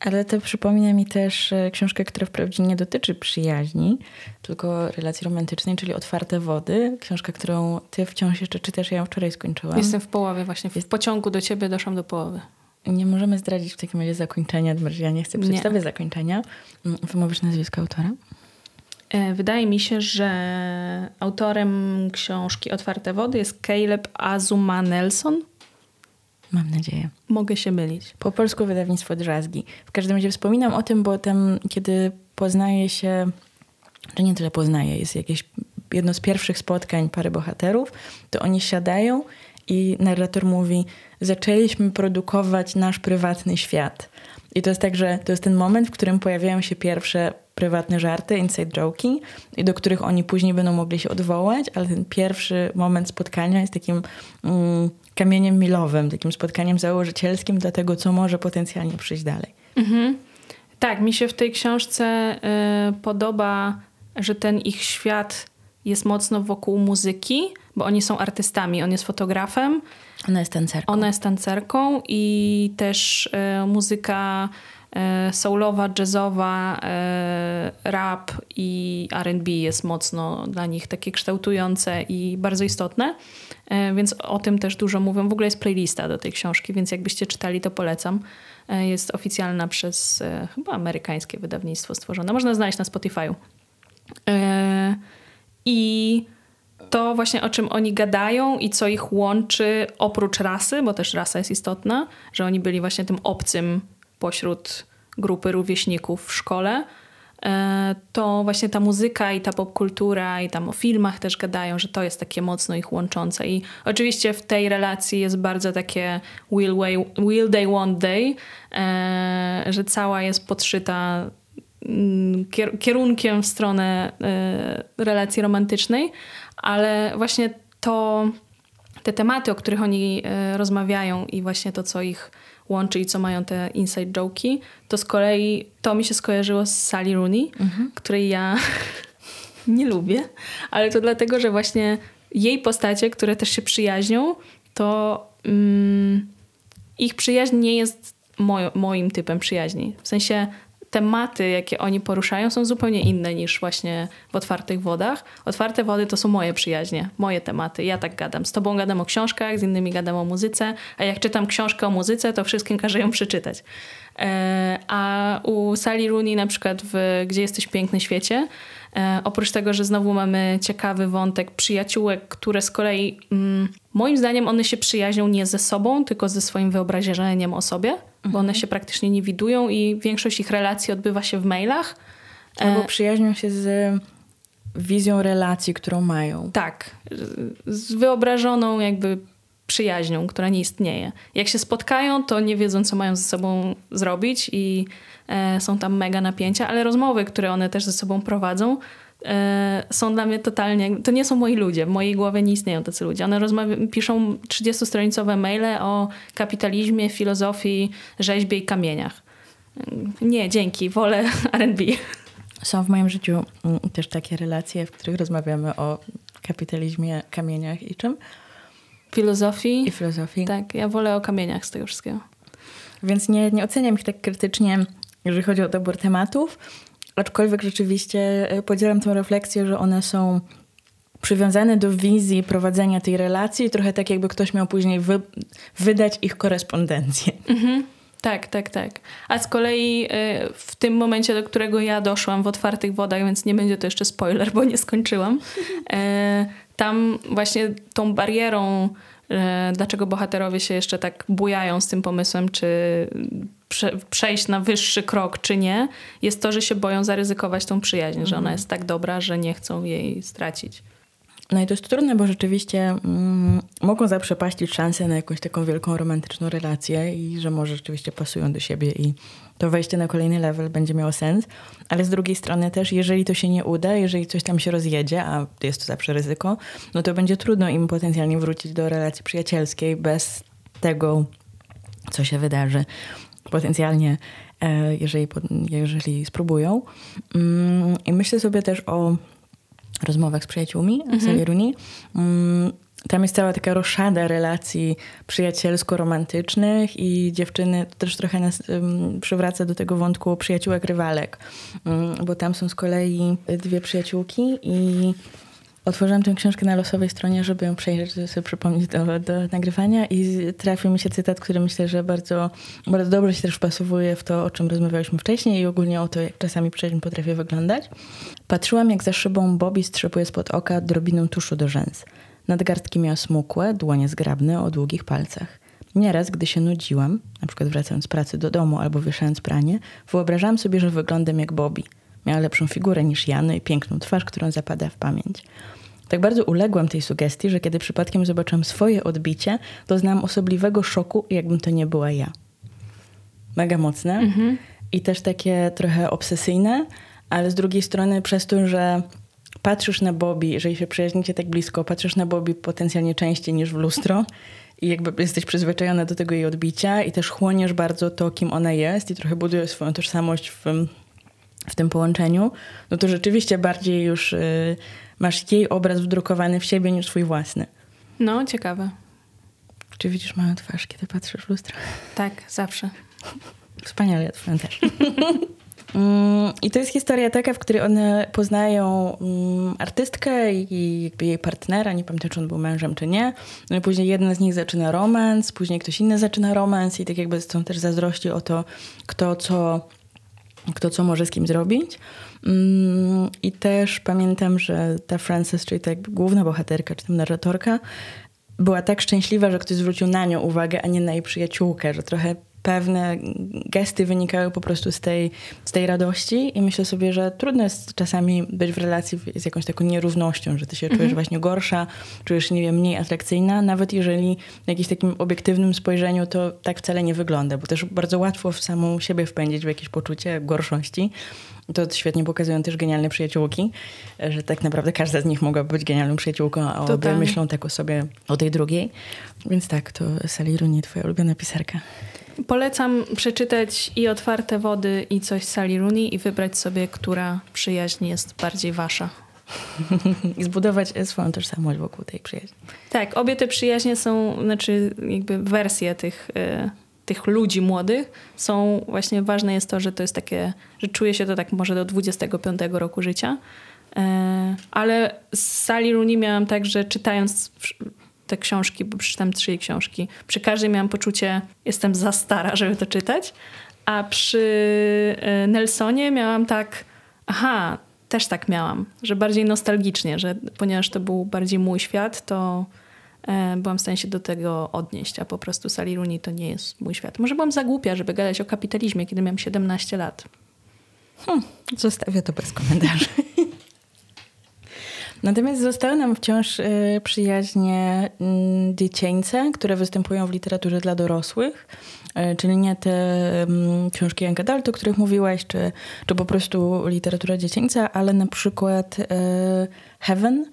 Ale to przypomina mi też e, książkę, która wprawdzie nie dotyczy przyjaźni, tylko relacji romantycznej, czyli Otwarte Wody. Książka, którą ty wciąż jeszcze czytasz, ja ją wczoraj skończyłam. Jestem w połowie właśnie. W pociągu do ciebie doszłam do połowy. Nie możemy zdradzić w takim razie zakończenia, ja nie chcę psuć tobie zakończenia. Mm, wymówisz nazwisko autora? E, wydaje mi się, że autorem książki Otwarte Wody jest Caleb Azuma Nelson. Mam nadzieję. Mogę się mylić. Po polsku wydawnictwo Drzazgi. W każdym razie wspominam o tym, bo tam, kiedy poznaje się, że nie tyle poznaje, jest jakieś jedno z pierwszych spotkań pary bohaterów, to oni siadają i narrator mówi: Zaczęliśmy produkować nasz prywatny świat. I to jest tak, że to jest ten moment, w którym pojawiają się pierwsze prywatne żarty, inside joki, do których oni później będą mogli się odwołać, ale ten pierwszy moment spotkania jest takim mm, kamieniem milowym, takim spotkaniem założycielskim dla tego, co może potencjalnie przyjść dalej. Mhm. Tak, mi się w tej książce y, podoba, że ten ich świat jest mocno wokół muzyki, bo oni są artystami. On jest fotografem. Ona jest tancerką. Ona jest tancerką i też y, muzyka y, soulowa, jazzowa, y, rap i R&B jest mocno dla nich takie kształtujące i bardzo istotne. Więc o tym też dużo mówią. W ogóle jest playlista do tej książki, więc jakbyście czytali, to polecam. Jest oficjalna przez chyba amerykańskie wydawnictwo stworzone. Można znaleźć na Spotify'u. I to właśnie o czym oni gadają i co ich łączy oprócz rasy, bo też rasa jest istotna, że oni byli właśnie tym obcym pośród grupy rówieśników w szkole, e, to właśnie ta muzyka i ta popkultura i tam o filmach też gadają, że to jest takie mocno ich łączące. I oczywiście w tej relacji jest bardzo takie will, way, will they, want they, e, że cała jest podszyta kierunkiem w stronę e, relacji romantycznej, ale właśnie to, te tematy, o których oni e, rozmawiają i właśnie to, co ich łączy i co mają te inside joke'i, to z kolei to mi się skojarzyło z Sally Rooney, mhm. której ja nie lubię, ale to dlatego, że właśnie jej postacie, które też się przyjaźnią, to mm, ich przyjaźń nie jest moim typem przyjaźni. W sensie tematy, jakie oni poruszają, są zupełnie inne niż właśnie w otwartych wodach. Otwarte wody to są moje przyjaźnie, moje tematy. Ja tak gadam. Z tobą gadam o książkach, z innymi gadam o muzyce, a jak czytam książkę o muzyce, to wszystkim każę ją przeczytać. E, a u Sally Rooney na przykład w Gdzie jesteś piękny świecie, oprócz tego, że znowu mamy ciekawy wątek przyjaciółek, które z kolei mm, moim zdaniem one się przyjaźnią nie ze sobą, tylko ze swoim wyobrażeniem o sobie bo one się praktycznie nie widują i większość ich relacji odbywa się w mailach. Albo e, przyjaźnią się z wizją relacji, którą mają. Tak, z wyobrażoną jakby przyjaźnią, która nie istnieje. Jak się spotkają, to nie wiedzą, co mają ze sobą zrobić i e, są tam mega napięcia, ale rozmowy, które one też ze sobą prowadzą, E, są dla mnie totalnie, to nie są moi ludzie, w mojej głowie nie istnieją tacy ludzie. One rozmawia, piszą 30-stronicowe maile o kapitalizmie, filozofii, rzeźbie i kamieniach. Nie, dzięki, wolę R&B. Są w moim życiu mm, też takie relacje, w których rozmawiamy o kapitalizmie, kamieniach i czym? Filozofii. I filozofii. Tak, ja wolę o kamieniach z tego wszystkiego. Więc nie, nie oceniam ich tak krytycznie, jeżeli chodzi o dobór tematów, Aczkolwiek rzeczywiście e, podzielam tę refleksję, że one są przywiązane do wizji prowadzenia tej relacji, trochę tak jakby ktoś miał później wy, wydać ich korespondencję. Mhm. Tak, tak, tak. A z kolei e, w tym momencie, do którego ja doszłam w otwartych wodach, więc nie będzie to jeszcze spoiler, bo nie skończyłam, e, tam właśnie tą barierą dlaczego bohaterowie się jeszcze tak bujają z tym pomysłem, czy prze, przejść na wyższy krok, czy nie, jest to, że się boją zaryzykować tą przyjaźń, mhm. że ona mhm. jest tak dobra, że nie chcą jej stracić. No i to jest trudne, bo rzeczywiście mm, mogą zaprzepaścić szansę na jakąś taką wielką romantyczną relację i że może rzeczywiście pasują do siebie i to wejście na kolejny level będzie miało sens. Ale z drugiej strony też, jeżeli to się nie uda, jeżeli coś tam się rozjedzie, a jest to zawsze ryzyko, no to będzie trudno im potencjalnie wrócić do relacji przyjacielskiej bez tego, co się wydarzy. potencjalnie, e, jeżeli, jeżeli spróbują. Mm, I myślę sobie też o rozmowach z przyjaciółmi mhm. Rooney. Mm, tam jest cała taka roszada relacji przyjacielsko-romantycznych i dziewczyny to też trochę nas um, przywraca do tego wątku przyjaciółek rywalek, um, bo tam są z kolei dwie przyjaciółki i Otworzyłam tę książkę na losowej stronie, żeby ją przejrzeć, żeby sobie przypomnieć do, do nagrywania i trafił mi się cytat, który myślę, że bardzo, bardzo dobrze się też wpasowuje w to, o czym rozmawialiśmy wcześniej i ogólnie o to, jak czasami przyjaźń potrafi wyglądać. Patrzyłam, jak za szybą Bobby strzepuje spod oka drobiną tuszu do rzęs. Nadgarstki miała smukłe, dłonie zgrabne o długich palcach. Nieraz, gdy się nudziłam, na przykład wracając z pracy do domu albo wieszając pranie, wyobrażałam sobie, że wyglądam jak Bobby. Miała lepszą figurę niż ja, no i piękną twarz, którą zapada w pamięć. Tak bardzo uległam tej sugestii, że kiedy przypadkiem zobaczyłam swoje odbicie, doznałam osobliwego szoku, jakbym to nie była ja. Mega mocne mhm. i też takie trochę obsesyjne, ale z drugiej strony przez to, że patrzysz na Bobby, jeżeli się przyjaźnicie tak blisko, patrzysz na Bobby potencjalnie częściej niż w lustro i jakby jesteś przyzwyczajona do tego jej odbicia i też chłoniesz bardzo to, kim ona jest i trochę budujesz swoją tożsamość w, w tym połączeniu, no to rzeczywiście bardziej już y, masz jej obraz wdrukowany w siebie niż swój własny. No, ciekawe. Czy widzisz moją twarz, kiedy patrzysz w lustro? Tak, zawsze. Wspaniale, ja też. Mm, I to jest historia taka, w której one poznają um, artystkę i jej partnera, nie pamiętam czy on był mężem czy nie. No i później jedna z nich zaczyna romans, później ktoś inny zaczyna romans i tak jakby są też zazdrości o to, kto co, kto co może z kim zrobić. Um, I też pamiętam, że ta Frances, czyli ta główna bohaterka, czy tam narratorka, była tak szczęśliwa, że ktoś zwrócił na nią uwagę, a nie na jej przyjaciółkę, że trochę pewne gesty wynikały po prostu z tej, z tej radości i myślę sobie, że trudno jest czasami być w relacji z jakąś taką nierównością, że ty się czujesz mhm. właśnie gorsza, czujesz nie wiem, mniej atrakcyjna, nawet jeżeli w jakimś takim obiektywnym spojrzeniu to tak wcale nie wygląda, bo też bardzo łatwo w samą siebie wpędzić w jakieś poczucie gorszości. To świetnie pokazują też genialne przyjaciółki, że tak naprawdę każda z nich mogła być genialną przyjaciółką, a obie myślą tak o sobie, o tej drugiej. Więc tak, to Sally Rooney, twoja ulubiona pisarka. Polecam przeczytać i Otwarte Wody, i coś Sally Rooney i wybrać sobie, która przyjaźń jest bardziej wasza. I zbudować swoją tożsamość wokół tej przyjaźni. Tak, obie te przyjaźnie są, znaczy jakby wersje tych, y, tych ludzi młodych są właśnie ważne jest to, że to jest takie, że czuje się to tak może do 25 roku życia. Y, ale z Sally Rooney miałam tak, że czytając te książki, bo przeczytam trzy książki. Przy każdej miałam poczucie, jestem za stara, żeby to czytać. A przy e, Nelsonie miałam tak, aha, też tak miałam, że bardziej nostalgicznie, że ponieważ to był bardziej mój świat, to e, byłam w stanie się do tego odnieść, a po prostu Sally Rooney to nie jest mój świat. Może byłam za głupia, żeby gadać o kapitalizmie, kiedy miałam 17 lat. Hmm, zostawię to bez komentarzy. Natomiast zostały nam wciąż y, przyjaźnie mm, dziecięce, które występują w literaturze dla dorosłych, y, czyli nie te mm, książki Young Adult, o których mówiłaś, czy, czy po prostu literatura dziecięca, ale na przykład y, Heaven,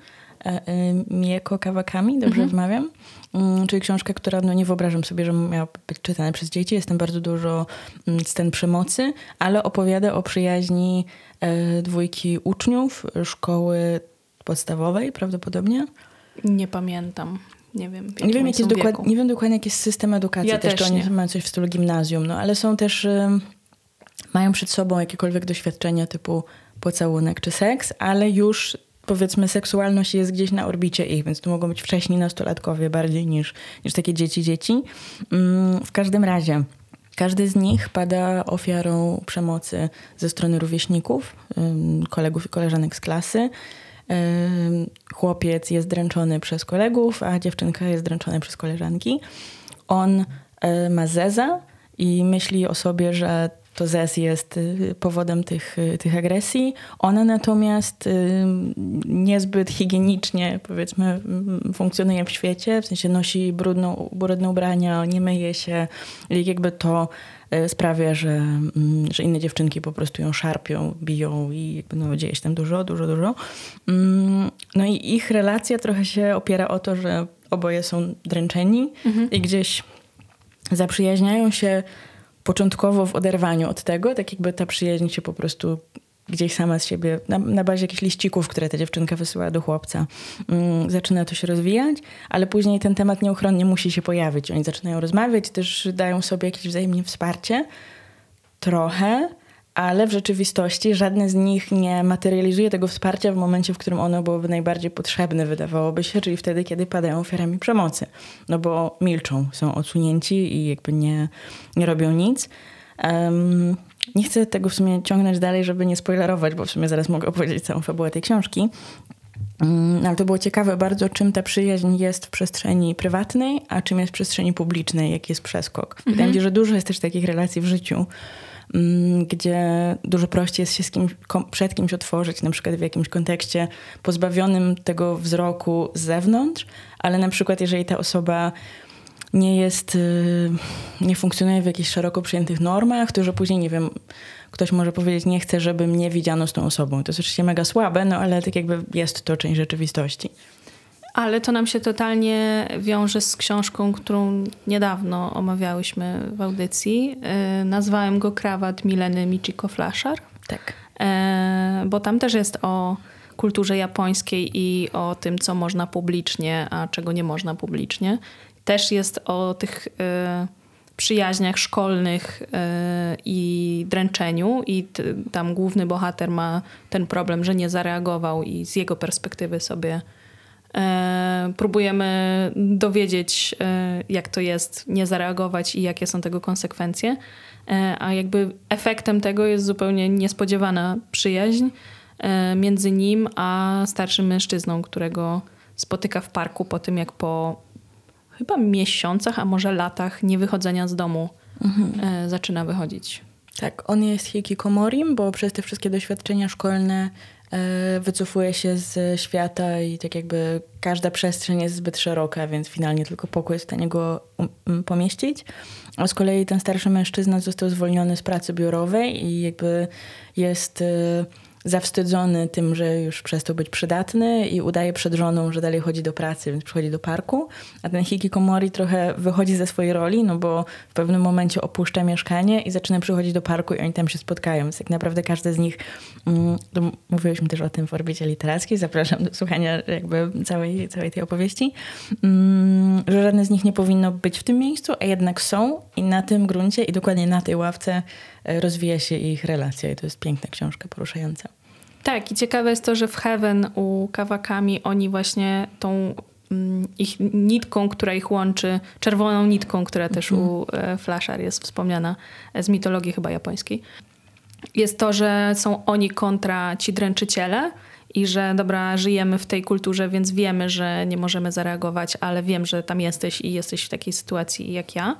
Mieko Kawakami, dobrze mhm. wmawiam? Mm, czyli książka, która no nie wyobrażam sobie, że miała być czytana przez dzieci. Jest tam bardzo dużo scen przemocy, ale opowiada o przyjaźni dwójki uczniów szkoły podstawowej prawdopodobnie. Nie pamiętam. Nie wiem, nie wiem, jak jest dokład, nie wiem dokładnie, jaki jest system edukacji. Ja też, też oni mają coś w stylu gimnazjum, no ale są też, mają przed sobą jakiekolwiek doświadczenia typu pocałunek czy seks, ale już powiedzmy seksualność jest gdzieś na orbicie ich, więc to mogą być wcześniej nastolatkowie bardziej niż, niż takie dzieci dzieci. Mm, w każdym razie każdy z nich pada ofiarą przemocy ze strony rówieśników, kolegów i koleżanek z klasy chłopiec jest dręczony przez kolegów, a dziewczynka jest dręczona przez koleżanki. On e, ma zeza i myśli o sobie, że to zez jest y, powodem tych, y, tych agresji. Ona natomiast niezbyt higienicznie, powiedzmy, funkcjonuje w świecie, w sensie nosi brudną, brudne ubrania, nie myje się, jakby to sprawia, że, mm, że inne dziewczynki po prostu ją szarpią, biją i no, dzieje się tam dużo, dużo, dużo. Mm, no i ich relacja trochę się opiera o to, że oboje są dręczeni mhm. i gdzieś zaprzyjaźniają się początkowo w oderwaniu od tego, tak jakby ta przyjaźń się po prostu gdzieś sama z siebie, na, na bazie jakichś liścików, które ta dziewczynka wysyła do chłopca, mm, zaczyna to się rozwijać, ale później ten temat nieuchronnie musi się pojawić. Oni zaczynają rozmawiać, też dają sobie jakieś wzajemnie wsparcie, trochę, ale w rzeczywistości żadne z nich nie materializuje tego wsparcia w momencie, w którym ono byłoby najbardziej potrzebne, wydawałoby się, czyli wtedy, kiedy padają ofiarami przemocy. No bo milczą, są odsunięci i jakby nie, nie robią nic. Um, nie chcę tego w sumie ciągnąć dalej, żeby nie spoilerować, bo w sumie zaraz mogę opowiedzieć całą fabułę tej książki. Um, ale to było ciekawe bardzo, czym ta przyjaźń jest w przestrzeni prywatnej, a czym jest w przestrzeni publicznej, jaki jest przeskok. Mhm. Wydaje mi się, że dużo jest też takich relacji w życiu, Mm, gdzie dużo prościej jest się z kimś, przed kimś otworzyć, na przykład w jakimś kontekście pozbawionym tego wzroku z zewnątrz, ale na przykład jeżeli ta osoba nie jest, y, nie funkcjonuje w jakichś szeroko przyjętych normach, to że później, nie wiem, ktoś może powiedzieć, nie chcę, żeby mnie widziano z tą osobą. To jest oczywiście mega słabe, no ale tak jakby jest to część rzeczywistości. Ale to nam się totalnie wiąże z książką, którą niedawno omawiałyśmy w audycji. Yy, nazwałem go Krawat Mileny Michiko Flaszar. Tak. Yy, bo tam też jest o kulturze japońskiej i o tym, co można publicznie, a czego nie można publicznie. Też jest o tych yy, przyjaźniach szkolnych i dręczeniu i tam główny bohater ma ten problem, że nie zareagował i z jego perspektywy sobie E, próbujemy dowiedzieć, jak to jest, nie zareagować i jakie są tego konsekwencje. A jakby efektem tego jest zupełnie niespodziewana przyjaźń między nim a starszym mężczyzną, którego spotyka w parku po tym, jak po chyba miesiącach, a może latach niewychodzenia z domu mhm. zaczyna wychodzić. Tak, on jest hikikomorim, bo przez te wszystkie doświadczenia szkolne E, wycofuje się z świata i tak jakby każda przestrzeń jest zbyt szeroka, więc finalnie tylko pokój jest w stanie go um, pomieścić. A z kolei ten starszy mężczyzna został zwolniony z pracy biurowej i jakby jest e, zawstydzony tym, że już przestał być przydatny i udaje przed żoną, że dalej chodzi do pracy, więc przychodzi do parku. A ten hikikomori trochę wychodzi ze swojej roli, no bo w pewnym momencie opuszcza mieszkanie i zaczyna przychodzić do parku i oni tam się spotkają. Więc tak naprawdę każdy z nich, mm, mówiliśmy też o tym w orbicie literackiej, zapraszam do słuchania jakby całej, całej tej opowieści, mm, że żadne z nich nie powinno być w tym miejscu, a jednak są i na tym gruncie i dokładnie na tej ławce e, rozwija się ich relacja i to jest piękna książka, poruszająca. Tak, i ciekawe jest to, że w Heaven u Kawakami oni właśnie tą mm, ich nitką, która ich łączy, czerwoną nitką, która też mhm. u e, Flashar jest wspomniana z mitologii chyba japońskiej, jest to, że są oni kontra ci dręczyciele i że dobra, żyjemy w tej kulturze, więc wiemy, że nie możemy zareagować, ale wiem, że tam jesteś i jesteś w takiej sytuacji jak ja.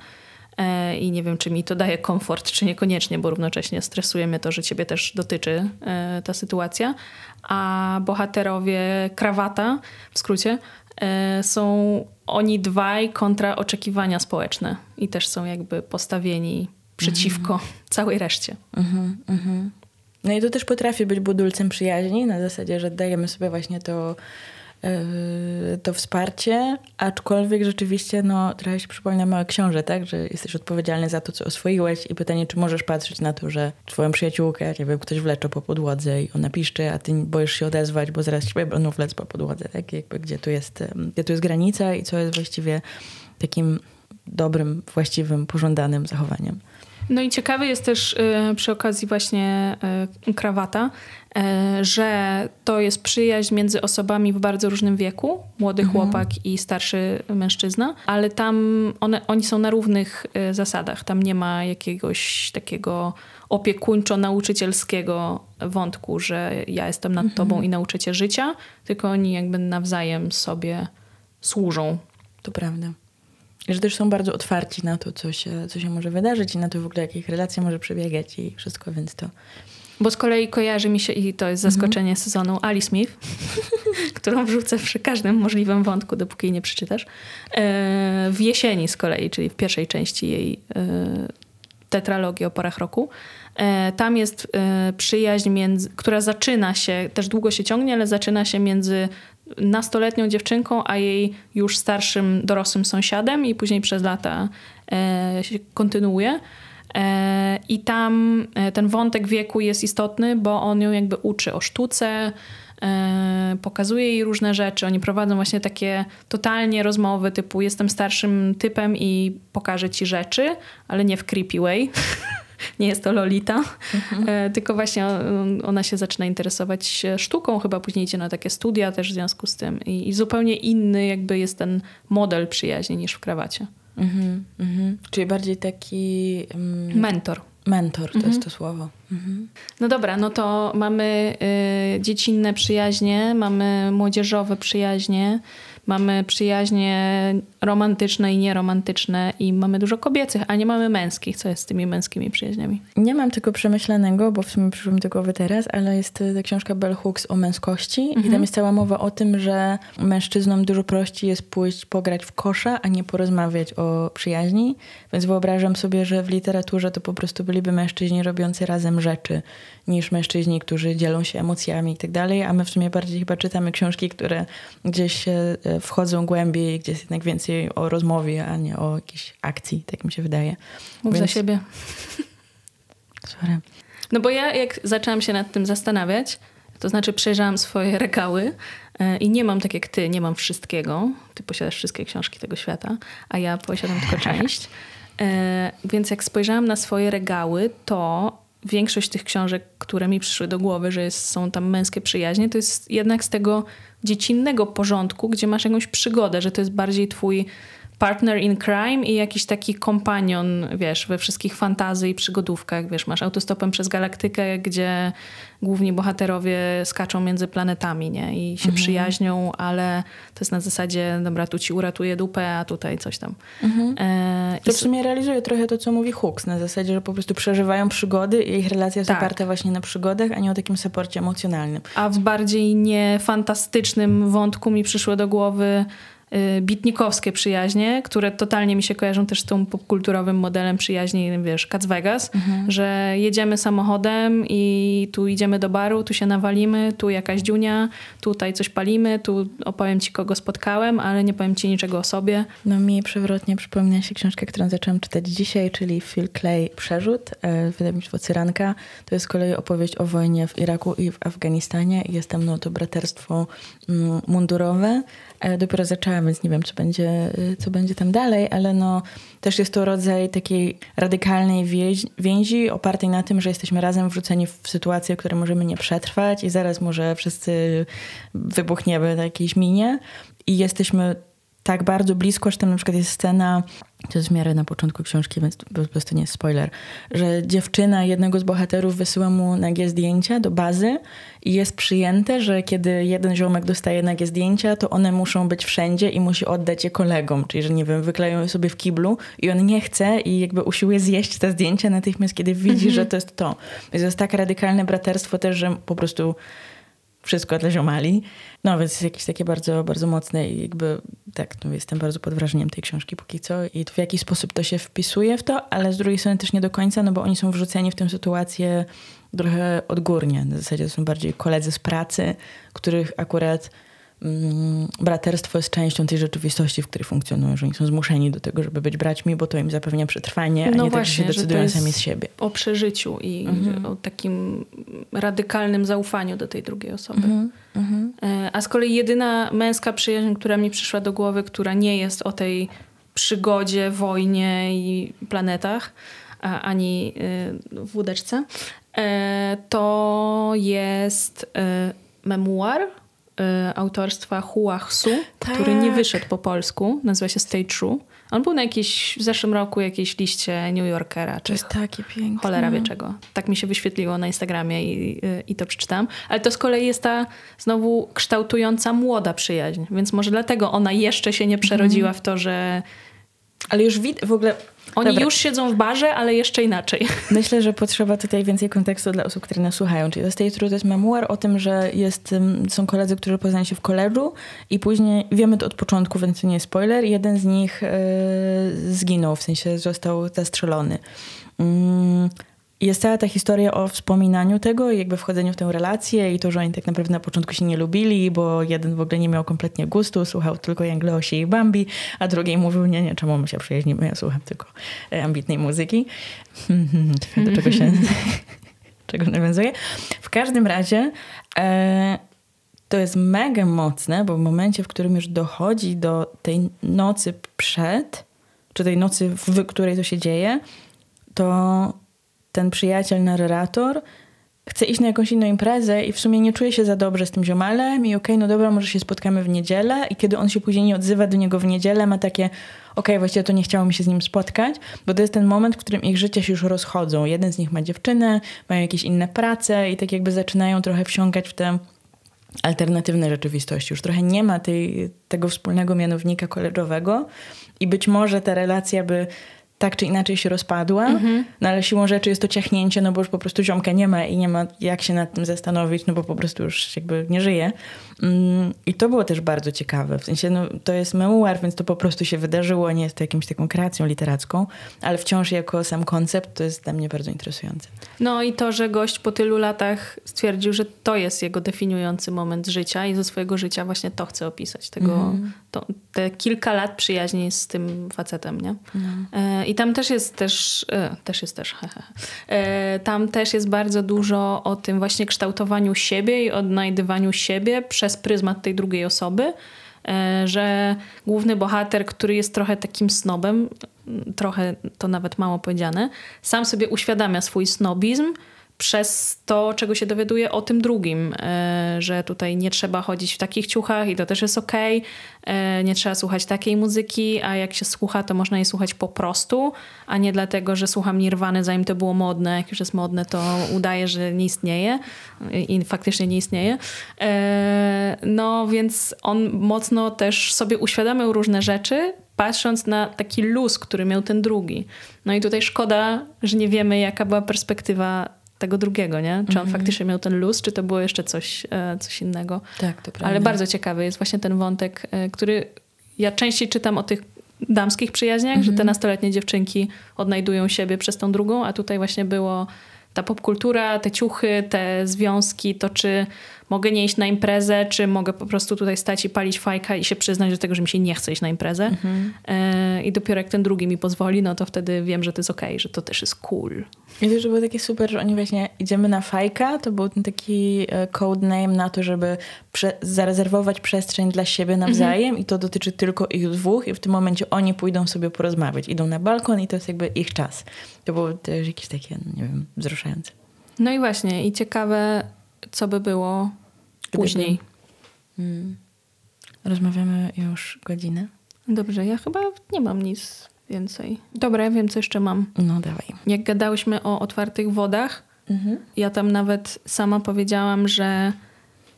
E, i nie wiem, czy mi to daje komfort, czy niekoniecznie, bo równocześnie stresuje mnie to, że ciebie też dotyczy e, ta sytuacja. A bohaterowie krawata, w skrócie, e, są oni dwaj kontra oczekiwania społeczne i też są jakby postawieni przeciwko całej reszcie. Mhm, mhm. No i to też potrafi być budulcem przyjaźni, na zasadzie, że dajemy sobie właśnie to Yy, to wsparcie, aczkolwiek rzeczywiście no, trochę się przypomina małe książę, tak? że jesteś odpowiedzialny za to, co oswoiłeś i pytanie, czy możesz patrzeć na to, że twoją przyjaciółkę, nie wiem, ktoś wlecze po podłodze i ona piszczy, a ty boisz się odezwać, bo zaraz ciebie będą wlec po podłodze, tak? Jakby gdzie tu jest, gdzie tu jest granica i co jest właściwie takim dobrym, właściwym, pożądanym zachowaniem. No i ciekawy jest też y, przy okazji właśnie y, krawata, y, że to jest przyjaźń między osobami w bardzo różnym wieku, młody mhm. chłopak i starszy mężczyzna, ale tam one, oni są na równych zasadach. Tam nie ma jakiegoś takiego opiekuńczo-nauczycielskiego wątku, że ja jestem nad mhm. tobą i nauczę cię życia, tylko oni jakby nawzajem sobie służą. To prawda. Że też są bardzo otwarci na to, co się, co się może wydarzyć i na to w ogóle, jak ich relacja może przebiegać i wszystko, więc to... Bo z kolei kojarzy mi się, i to jest zaskoczenie mm -hmm. sezonu, Ali Smith, którą wrzucę przy każdym możliwym wątku, dopóki jej nie przeczytasz. E, w jesieni z kolei, czyli w pierwszej części jej e, tetralogii o porach roku. E, tam jest przyjaźń, między, która zaczyna się, też długo się ciągnie, ale zaczyna się między nastoletnią dziewczynką, a jej już starszym, dorosłym sąsiadem i później przez lata e, się kontynuuje. E, I tam e, ten wątek wieku jest istotny, bo on ją jakby uczy o sztuce, pokazuje jej różne rzeczy. Oni prowadzą właśnie takie totalnie rozmowy typu jestem starszym typem i pokażę ci rzeczy, ale nie w creepy way. nie jest to Lolita, mhm. tylko właśnie ona się zaczyna interesować sztuką, chyba później idzie na takie studia też w związku z tym i, i zupełnie inny jakby jest ten model przyjaźni niż w krawacie. Mhm, mhm. Czyli bardziej taki... Um... Mentor. Mentor, to mhm. jest to słowo. Mhm. No dobra, no to mamy y, dziecinne przyjaźnie, mamy młodzieżowe przyjaźnie, mamy przyjaźnie romantyczne i nieromantyczne i mamy dużo kobiecych, a nie mamy męskich. Co jest z tymi męskimi przyjaźniami? Nie mam tego przemyślanego, bo w sumie przyszło mi do głowy teraz, ale jest ta książka Bell Hooks o męskości mhm. i tam mhm. jest cała mowa o tym, że mężczyznom dużo prościej jest pójść pograć w kosza, a nie porozmawiać o przyjaźni. Więc wyobrażam sobie, że w literaturze to po prostu byliby mężczyźni robiący razem rzeczy, niż mężczyźni, którzy dzielą się emocjami i tak dalej, a my w sumie bardziej chyba czytamy książki, które gdzieś e, wchodzą głębiej, gdzie jest jednak więcej o rozmowie, a nie o jakiejś akcji, tak mi się wydaje. Mów Więc... za siebie. Sorry. No bo ja jak zaczęłam się nad tym zastanawiać, to znaczy przejrzałam swoje regały e, i nie mam tak jak ty, nie mam wszystkiego. Ty posiadasz wszystkie książki tego świata, a ja posiadam tylko część. E, więc jak spojrzałam na swoje regały, to większość tych książek, które mi przyszły do głowy, że jest, są tam męskie przyjaźnie, to jest jednak z tego dziecinnego porządku, gdzie masz jakąś przygodę, że to jest bardziej twój partner in crime i jakiś taki kompanion, wiesz, we wszystkich fantazji i przygodówkach, wiesz, masz autostopem przez galaktykę, gdzie główni bohaterowie skaczą między planetami, nie? I się mhm. przyjaźnią, ale to jest na zasadzie, dobra, tu ci uratuje dupę, a tutaj coś tam. Mhm. E, to w sumie realizuje trochę to, co mówi Hooks, na zasadzie, że po prostu przeżywają przygody i ich relacja jest tak. oparta właśnie na przygodach, a nie o takim saporcie emocjonalnym. A w bardziej niefantastycznym wątku mi przyszło do głowy bitnikowskie przyjaźnie, które totalnie mi się kojarzą też z tą popkulturowym modelem przyjaźni, wiesz, Cats Vegas, mhm. że jedziemy samochodem i tu idziemy do baru, tu się nawalimy, tu jakaś dziunia, tutaj coś palimy, tu opowiem ci, kogo spotkałem, ale nie powiem ci niczego o sobie. No mi przewrotnie przypomina się książka, którą zaczęłam czytać dzisiaj, czyli Phil Clay Przerzut, e, wydawnictwo Cyranka. To jest z kolei opowieść o wojnie w Iraku i w Afganistanie. Jest tam no, to braterstwo mm, mundurowe, dopiero zaczęłam, więc nie wiem, co będzie, co będzie tam dalej, ale no, też jest to rodzaj takiej radykalnej więzi, opartej na tym, że jesteśmy razem wrzuceni w sytuację, w której możemy nie przetrwać i zaraz może wszyscy wybuchniemy na jakiejś minie. I jesteśmy tak bardzo blisko, że tam na przykład jest scena, to jest w miarę na początku książki, więc po prostu nie jest spoiler, że dziewczyna jednego z bohaterów wysyła mu nagie zdjęcia do bazy i jest przyjęte, że kiedy jeden ziomek dostaje nagie zdjęcia, to one muszą być wszędzie i musi oddać je kolegom, czyli że nie wiem, wykleją je sobie w kiblu i on nie chce i jakby usiłuje zjeść te zdjęcia natychmiast, kiedy widzi, że to jest to. Więc to jest tak radykalne braterstwo też, że po prostu wszystko dla ziomali. No więc jakieś takie bardzo, bardzo mocne i jakby tak, no jestem bardzo pod wrażeniem tej książki póki co i w jakiś sposób to się wpisuje w to, ale z drugiej strony też nie do końca, no bo oni są wrzuceni w tę sytuację trochę odgórnie. Na zasadzie to są bardziej koledzy z pracy, których akurat braterstwo jest częścią tej rzeczywistości, w której funkcjonują, że oni są zmuszeni do tego, żeby być braćmi, bo to im zapewnia przetrwanie, no a nie właśnie, tak, że się decydują sami z siebie. O przeżyciu i mhm. o takim radykalnym zaufaniu do tej drugiej osoby. Mhm. Mhm. E, a z kolei jedyna męska przyjaźń, która mi przyszła do głowy, która nie jest o tej przygodzie, wojnie i planetach, ani e, w wódeczce, e, to jest memuar y, autorstwa Hua Hsu, tak. który nie wyszedł po polsku. Nazywa się Stay True. On był na jakiejś, w zeszłym roku jakiejś liście New Yorkera. Czy to jest takie piękne. Cholera wie czego. Tak mi się wyświetliło na Instagramie i, i, i, to przeczytałam. Ale to z kolei jest ta znowu kształtująca młoda przyjaźń. Więc może dlatego ona jeszcze się nie przerodziła mm. w to, że... Ale już wid- w ogóle oni Dobra. już siedzą w barze, ale jeszcze inaczej. Myślę, że potrzeba tutaj więcej kontekstu dla osób, które nas słuchają. Czyli to jest, to jest memuar o tym, że jest, są koledzy, którzy poznali się w koledżu i później, wiemy to od początku, więc to nie jest spoiler, jeden z nich yy, zginął, w sensie został zastrzelony. Yy, jest cała ta historia o wspominaniu tego i jakby wchodzeniu w tę relację i to, że oni tak naprawdę na początku się nie lubili, bo jeden w ogóle nie miał kompletnie gustu, słuchał tylko Jangleosi i Bambi, a drugi mówił, nie, nie, czemu my się przyjaźnimy, ja słucham tylko e, ambitnej muzyki. Do czego się czego nawiązuje. W każdym razie e, to jest mega mocne, bo w momencie, w którym już dochodzi do tej nocy przed, czy tej nocy, w której to się dzieje, to ten przyjaciel, narrator chce iść na jakąś inną imprezę i w sumie nie czuje się za dobrze z tym ziomalem i okej, okay, no dobra, może się spotkamy w niedzielę i kiedy on się później nie odzywa do niego w niedzielę, ma takie okej, okay, właściwie to nie chciało mi się z nim spotkać, bo to jest ten moment, w którym ich życia się już rozchodzą. Jeden z nich ma dziewczynę, mają jakieś inne prace i tak jakby zaczynają trochę wsiąkać w te alternatywne rzeczywistości. Już trochę nie ma tej, tego wspólnego mianownika koleżowego i być może ta relacja by tak czy inaczej się rozpadła, mhm. no ale siłą rzeczy jest to ciachnięcie, no bo już po prostu ziomka nie ma i nie ma jak się nad tym zastanowić, no bo po prostu już jakby nie żyje. Mm, I to było też bardzo ciekawe. W sensie, no, to jest memuar, więc to po prostu się wydarzyło, nie jest to jakimś taką kreacją literacką, ale wciąż jako sam koncept to jest dla mnie bardzo interesujące. No i to, że gość po tylu latach stwierdził, że to jest jego definiujący moment życia i ze swojego życia właśnie to chce opisać. Tego, mhm. to, te kilka lat przyjaźni z tym facetem, nie? No. E, I tam też jest też, e, też jest też, e, tam też jest bardzo dużo o tym właśnie kształtowaniu siebie i odnajdywaniu siebie przez pryzmat tej drugiej osoby, e, że główny bohater, który jest trochę takim snobem, trochę to nawet mało powiedziane, sam sobie uświadamia swój snobizm, przez to, czego się dowiaduje o tym drugim, e, że tutaj nie trzeba chodzić w takich ciuchach i to też jest okej, okay. nie trzeba słuchać takiej muzyki, a jak się słucha, to można jej słuchać po prostu, a nie dlatego, że słucham Nirwany, zanim to było modne. Jak już jest modne, to udaje, że nie istnieje i faktycznie nie istnieje. E, no więc on mocno też sobie uświadamiał różne rzeczy, patrząc na taki luz, który miał ten drugi. No i tutaj szkoda, że nie wiemy, jaka była perspektywa tego drugiego, nie? Czy on mm -hmm. faktycznie miał ten luz, czy to było jeszcze coś, e, coś innego. Tak, to prawda. Ale bardzo ciekawy jest właśnie ten wątek, e, który ja częściej czytam o tych damskich przyjaźniach, mm -hmm. że te mhm. nastoletnie dziewczynki odnajdują siebie przez tą drugą, a tutaj właśnie było ta popkultura, te ciuchy, te związki, to czy mogę nie iść na imprezę, czy mogę po prostu tutaj stać i palić fajka i się przyznać do tego, że mi się nie chce iść na imprezę. Mhm. E, I dopiero jak ten drugi mi pozwoli, no to wtedy wiem, że to jest okej, okay, że to też jest cool. I to, że było takie super, że oni właśnie idziemy na fajka, to był ten taki e, code name na to, żeby prze zarezerwować przestrzeń dla siebie nawzajem mhm. i to dotyczy tylko ich dwóch i w tym momencie oni pójdą sobie porozmawiać. Idą na balkon i to jest jakby ich czas. To było też jakieś takie, nie wiem, wzruszające. No i właśnie, i ciekawe, co by było później. Hmm. Rozmawiamy już godzinę. Dobrze, ja chyba nie mam nic więcej. Dobra, ja wiem, co jeszcze mam. No, dawaj. Jak gadałyśmy o otwartych wodach, mhm. ja tam nawet sama powiedziałam, że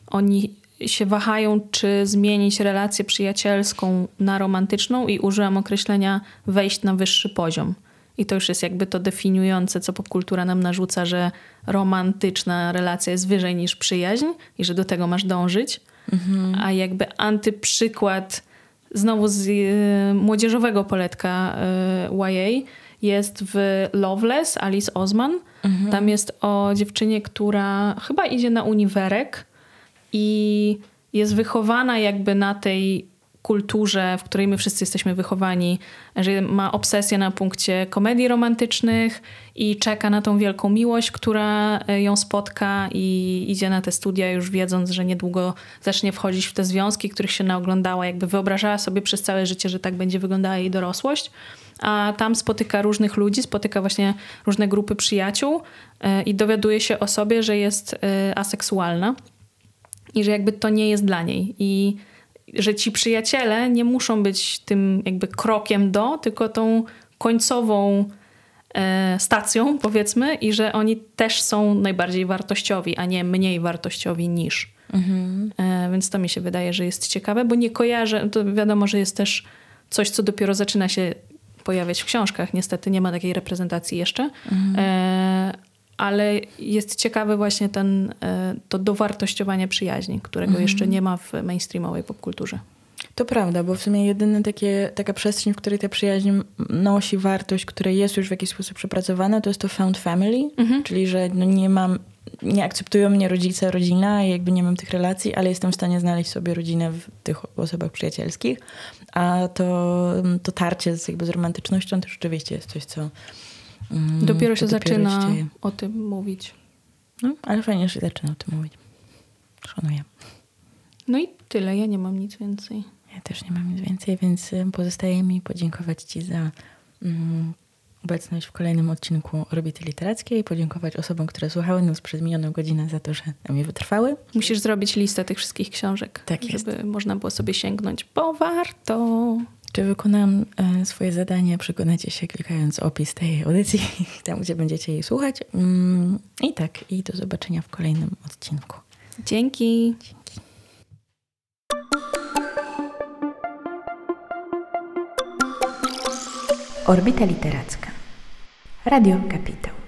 oni się wahają, czy zmienić relację przyjacielską na romantyczną i użyłam określenia wejść na wyższy poziom. I to już jest jakby to definiujące, co popkultura nam narzuca, że romantyczna relacja jest wyżej niż przyjaźń i że do tego masz dążyć. Mhm. A jakby antyprzykład znowu z y, młodzieżowego poletka y, YA jest w Loveless Alice Osman. Mhm. Tam jest o dziewczynie, która chyba idzie na uniwerek i jest wychowana jakby na tej kulturze, w której my wszyscy jesteśmy wychowani, że ma obsesję na punkcie komedii romantycznych i czeka na tą wielką miłość, która e, ją spotka i idzie na te studia już wiedząc, że niedługo zacznie wchodzić w te związki, których się naoglądała, jakby wyobrażała sobie przez całe życie, że tak będzie wyglądała jej dorosłość. A tam spotyka różnych ludzi, spotyka właśnie różne grupy przyjaciół e, i dowiaduje się o sobie, że jest e, aseksualna i że jakby to nie jest dla niej. I że ci przyjaciele nie muszą być tym jakby krokiem do, tylko tą końcową e, stacją, powiedzmy, i że oni też są najbardziej wartościowi, a nie mniej wartościowi niż. Mhm. E, więc to mi się wydaje, że jest ciekawe, bo nie kojarzę, to wiadomo, że jest też coś, co dopiero zaczyna się pojawiać w książkach. Niestety nie ma takiej reprezentacji jeszcze. Mhm. Ale jest ciekawy właśnie ten, e, to dowartościowanie przyjaźni, którego mhm. jeszcze nie ma w mainstreamowej popkulturze. To prawda, bo w sumie jedyna takie, taka przestrzeń, w której ta przyjaźń nosi wartość, która jest już w jakiś sposób przepracowana, to jest to found family, mhm. czyli że no nie mam, nie akceptują mnie rodzice, rodzina i jakby nie mam tych relacji, ale jestem w stanie znaleźć sobie rodzinę w tych osobach przyjacielskich. A to, to tarcie z, jakby z romantycznością to rzeczywiście jest coś, co dopiero się dopiero zaczyna się o tym mówić. No, ale fajnie, że zaczyna o tym mówić. Szanuję. No i tyle, ja nie mam nic więcej. Ja też nie mam nic więcej, więc pozostaje mi podziękować Ci za mm, obecność w kolejnym odcinku Orbity Literackiej, podziękować osobom, które słuchały nas przez minioną godzinę za to, że mnie wytrwały. Musisz zrobić listę tych wszystkich książek, tak żeby jest. można było sobie sięgnąć, bo warto. Czy wykonam e, swoje zadanie? Przekonacie się klikając opis tej audycji, tam gdzie będziecie jej słuchać. Mm, I tak, i do zobaczenia w kolejnym odcinku. Dzięki. Dzięki. Orbita Literacka. Radio Kapitał.